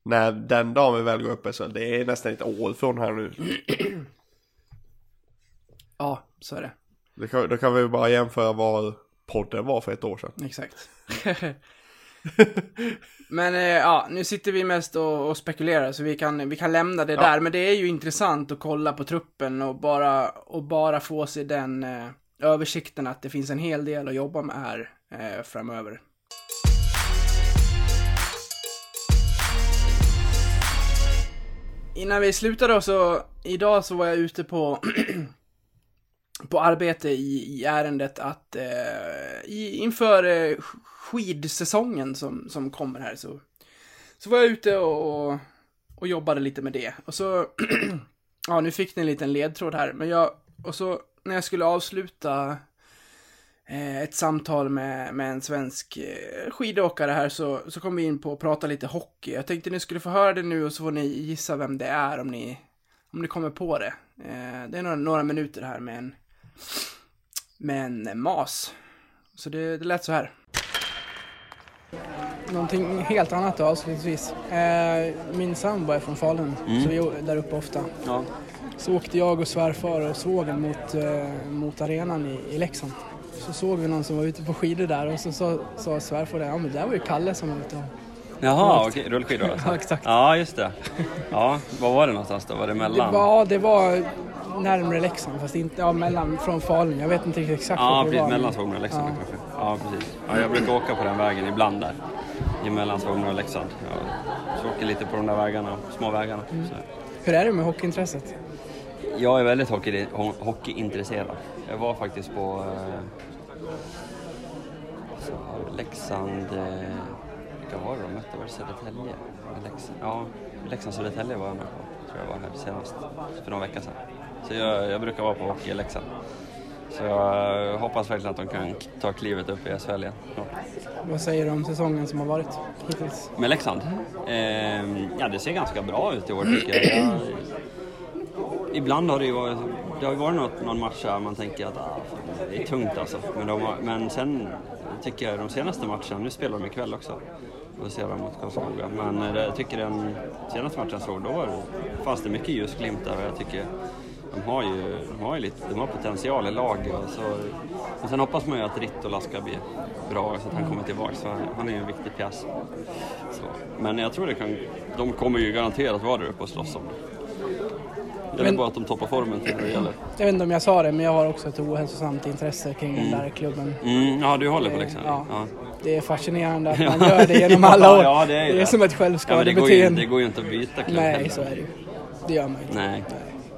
A: När den dagen vi väl går upp så det är nästan ett år från här nu.
B: Ja, så är det.
A: Det kan, då kan vi ju bara jämföra vad podden var för ett år sedan.
B: Exakt. Men eh, ja, nu sitter vi mest och, och spekulerar så vi kan, vi kan lämna det
A: Ja.
B: där. Men det är ju intressant att kolla på truppen och bara, och bara få sig den eh, översikten att det finns en hel del att jobba med här eh, framöver. Innan vi slutar då så, idag så var jag ute på på arbete i, i ärendet att eh, i, inför eh, skidsäsongen som, som kommer här så, så var jag ute och, och, och jobbade lite med det. Och så, ja nu fick ni en liten ledtråd här, men jag, och så när jag skulle avsluta eh, ett samtal med, med en svensk eh, skidåkare här så, så kom vi in på att prata lite hockey. Jag tänkte ni skulle få höra det nu och så får ni gissa vem det är om ni, om ni kommer på det. Eh, det är några, några minuter här med en, med en mas. Så det, det lät så här. Någonting helt annat då avslutningsvis. Eh, min sambo är från Falun, så vi är där uppe ofta. Så åkte jag och svärfar och svågen mot, eh, mot arenan i, i Leksand. Så såg vi någon som var ute på skidor där och så sa, sa svärfar det, ja men det där var ju Kalle som var ute och
F: Jaha, okej, rullskidor alltså?
B: Ja, exakt.
F: Ja, just det. Ja, var var det någonstans då? Var det
B: Det
F: mellan?
B: var, det var närmare Leksand, fast inte, ja, mellan, från Falun. Jag vet inte riktigt exakt
F: Ja,
B: vart det
F: precis.
B: var.
F: Mellan Sågmyra och Leksand
B: Ja.
F: kanske. Ja, precis. Ja, jag brukar åka på den vägen ibland där. Mellan Sågmyra och Leksand. Jag så åker lite på de där vägarna, små vägarna.
B: Mm. Hur är det med hockeyintresset?
F: Jag är väldigt hockey, ho- hockeyintresserad. Jag var faktiskt på eh, så, Leksand... Eh, vilka var det de mötte? Var det Södertälje? Leksand? Ja, Leksand-Södertälje var jag med på. Tror jag var här senast, för några veckor sedan. Så jag, jag brukar vara på hockey i Leksand. Så jag hoppas verkligen att de kan ta klivet upp i SHL igen. snart.
B: Vad säger du om säsongen som har varit hittills?
F: Med Leksand? Eh, ja, det ser ganska bra ut i år tycker jag. jag ibland har det ju varit, det har varit något, någon match där man tänker att ah, fan, det är tungt alltså. Men, de har, men sen tycker jag de senaste matcherna, nu spelar de ikväll också, och ser de mot Karlskoga. Men eh, jag tycker den senaste matchen jag såg, då var det, fanns det mycket ljusglimtar och jag tycker de har ju, de har ju lite, de har potential i laget. Så, men sen hoppas man ju att Rittola ska bli bra så att han kommer tillbaka. Så han, är ju en viktig pjäs. Så. Men jag tror det kan, de kommer ju garanterat vara där uppe och slåss om det. Det är bara att de toppar formen till det gäller.
B: Jag vet inte om jag sa det, men jag har också ett ohälsosamt intresse kring den där klubben.
F: Mm, ja, du håller på Leksand?
B: Ja.
F: ja.
B: Det är fascinerande att man gör det genom alla år.
F: Ja, det är,
B: det är som ett
F: ja, men det, går ju,
B: självskadebeteende.
F: det går ju inte att byta klubb
B: Nej,
F: heller.
B: så är det ju. Det gör man ju inte.
F: Nej.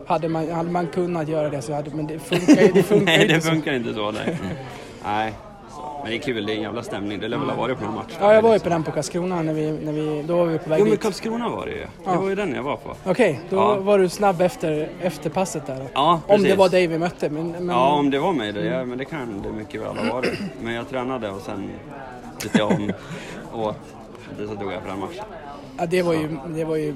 B: Hade man, hade man kunnat göra det så hade men det funkar ju det funkar
F: nej,
B: inte
F: det
B: så.
F: funkar inte så. Nej. nej. Så. Men det är kul, det är en jävla stämning. Det lär väl ha varit på någon match?
B: Ja, jag var ju på den på Karlskrona när vi, när vi, då var vi på väg
F: Jo, men
B: dit.
F: Karlskrona var det ju. Det
B: Ja.
F: var ju den jag var på.
B: Okej, då
F: Ja.
B: var du snabb efter, efter passet där.
F: Ja,
B: Om
F: precis.
B: det var dig vi mötte. Men, men,
F: Ja, om det var mig det, ja, men det kan det mycket väl ha varit. Men jag tränade och sen bytte jag om och det så drog jag på den matchen.
B: Ja, det var ju... Det var, ju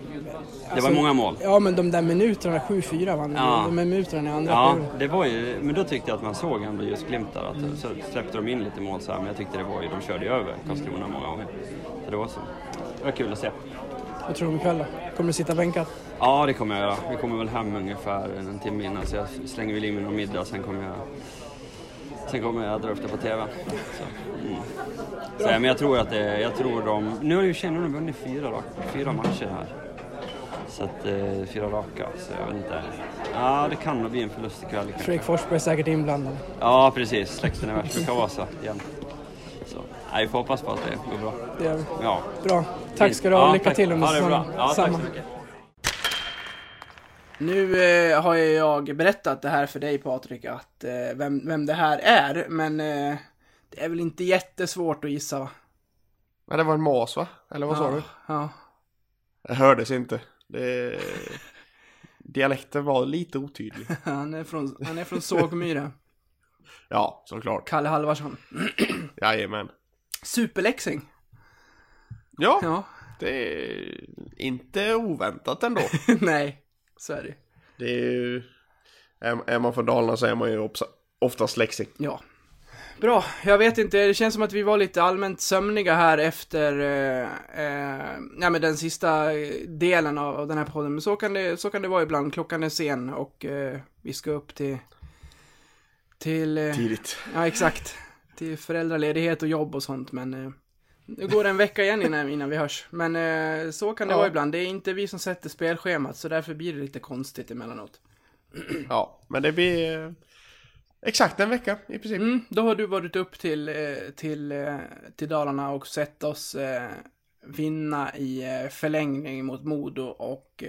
F: Det var många mål.
B: Ja, men de där minuterna, 7-4 vann
F: Ja.
B: De där minuterna i andra
F: Ja, det var ju, men då tyckte jag att man såg ändå just glimtar. Att, Så släppte de in lite mål så här, men jag tyckte det var ju, de körde ju över Karlskrona många gånger. Så det var så. Det var kul att se.
B: Vad tror du om ikväll då? Kommer du sitta bänkad?
F: Ja, det kommer jag göra. Vi kommer väl hem ungefär en timme innan så jag slänger väl in mig någon middag sen kommer jag Sen kommer jag dra upp det på TV. Så, mm. så, men jag tror att det, jag tror de, nu har ju Tjejerna vunnit fyra, rak- fyra matcher här. Så att, eh, fyra raka, så jag vet inte. Ja, det kan nog bli en förlust ikväll kanske.
B: Fredrik Forsberg är säkert inblandad.
F: Ja, precis. Släkten är värst. Brukar vara så jämt. Så, nej, vi får hoppas på att det går bra.
B: Det gör vi.
F: Ja.
B: Bra. Tack ska du ha.
F: Ja,
B: Lycka
F: tack.
B: till under säsongen.
F: Ja, tack så mycket.
B: Nu eh, har jag berättat det här för dig Patrik, att eh, vem, vem det här är, men eh, det är väl inte jättesvårt att gissa va?
A: Men det var en mas va? Eller vad sa
B: ja,
A: du?
B: Ja.
A: Det hördes inte. Det... Dialekten var lite otydlig.
B: Han är från, han är från Sågmyra.
A: Ja, såklart.
B: Kalle Halvarsson.
A: Jajamän.
B: Superläxing.
A: Ja,
B: Ja,
A: det är inte oväntat ändå.
B: nej, så är det
A: Det är ju... Är är man från Dalarna så är man ju oftast läxing.
B: Ja. Bra, jag vet inte, det känns som att vi var lite allmänt sömniga här efter eh, eh, ja, men den sista delen av, av den här podden. Men så kan, det, så kan det vara ibland, klockan är sen och eh, vi ska upp till... Till... Eh,
A: Tidigt.
B: ja, exakt. Till föräldraledighet och jobb och sånt, men... Det går en vecka igen innan, innan vi hörs. Men eh, så kan det
A: Ja.
B: vara ibland. Det är inte vi som sätter spelschemat, så därför blir det lite konstigt emellanåt.
A: Ja, men det blir eh, exakt en vecka i princip.
B: Mm, då har du varit upp till, eh, till, eh, till Dalarna och sett oss eh, vinna i eh, förlängning mot Modo och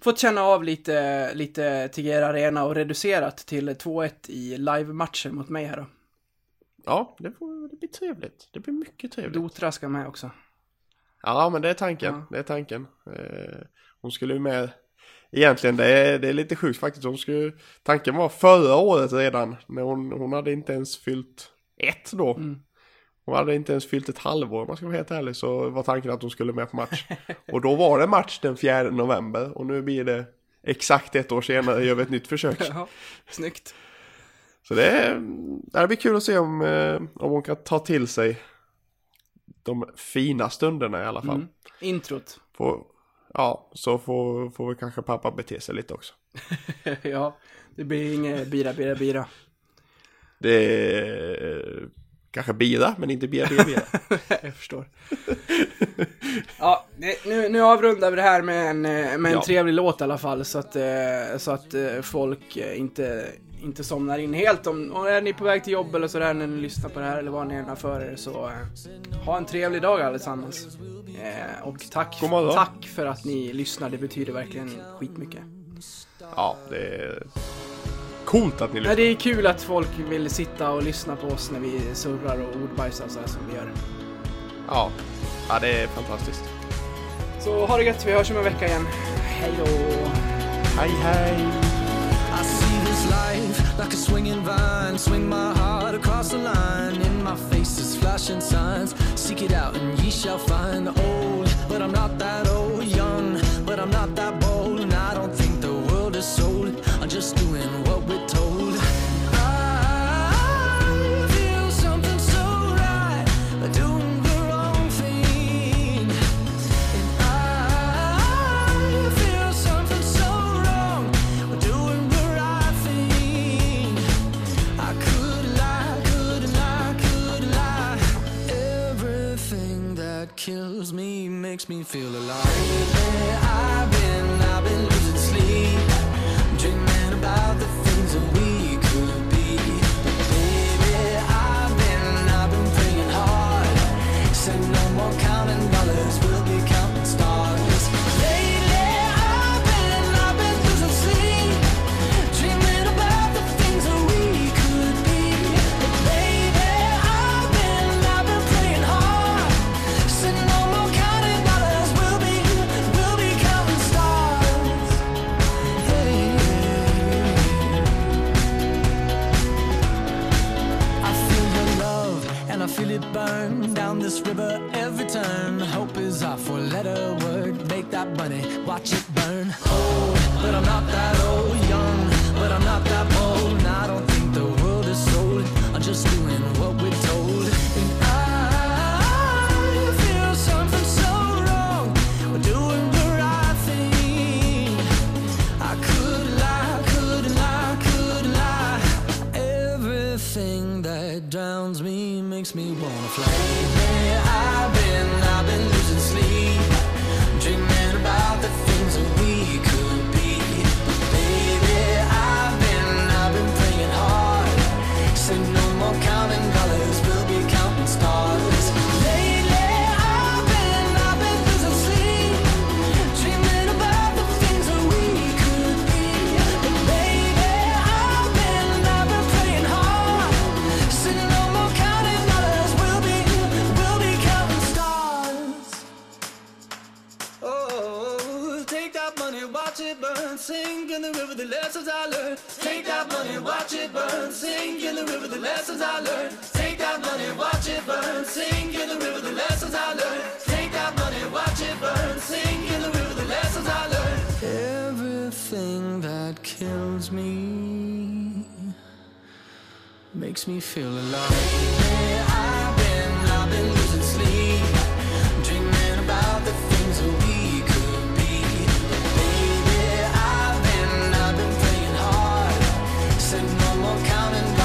B: fått känna av lite, lite Tegera Arena och reducerat till 2-1 i live-matcher mot mig här då.
A: Ja, det, får, det blir trevligt. Det blir mycket trevligt.
B: Dotra ska med också.
A: Ja, men det är tanken.
B: Ja.
A: Det är tanken. Eh, hon skulle ju med... Egentligen, det är, det är lite sjukt faktiskt. Hon skulle, tanken var förra året redan. När hon, hon hade inte ens fyllt ett då.
B: Mm.
A: Hon hade inte ens fyllt ett halvår om man ska vara helt ärlig. Så var tanken att hon skulle med på match. och då var det match den 4 november. Och nu blir det exakt ett år senare gör vi ett nytt försök.
B: Ja, snyggt.
A: Så det, är, det blir kul att se om, eh, om hon kan ta till sig de fina stunderna i alla fall.
B: Mm. Introt.
A: Får, ja, så får, får vi kanske pappa bete sig lite också.
B: ja, det blir inget bira, bira, bira.
A: Det Kanske bira, men inte bira, bira, bira.
B: jag förstår. ja, det- nu, nu avrundar vi det här med en, eh, med en
A: Ja.
B: trevlig låt i alla fall så att, eh, så att folk inte, inte somnar in helt. Om, om är ni på väg till jobb eller sådär när ni lyssnar på det här eller vad ni än har för er så eh, ha en trevlig dag allesammans. Eh, och tack, tack för att ni lyssnar, det betyder verkligen skitmycket.
A: Ja, det är coolt att ni lyssnar.
B: det är kul att folk vill sitta och lyssna på oss när vi surrar och ordbajsar så här som vi gör.
A: Ja. ja, det är fantastiskt.
B: Så ha det gött, vi hörs om en vecka igen. Hej då!
A: Hej, hej!
G: Life like a swinging vine. Swing my heart across the line. In my face is flashing signs. Seek it out and ye shall find. Old, but I'm not that old. Young, but I'm not that kills me makes me feel alive. It burn down this river every turn. Hope is our four letter word. Make that money, watch it burn. Take that money, watch it burn. Sing in the river the lessons I learned. Take that money, watch it burn. Sing in the river the lessons I learned. Take that money, watch it burn. Sing in the river the lessons I learned. Everything that kills me makes me feel alive. Where I've been, I've been losing sleep, dreaming about the. down and go.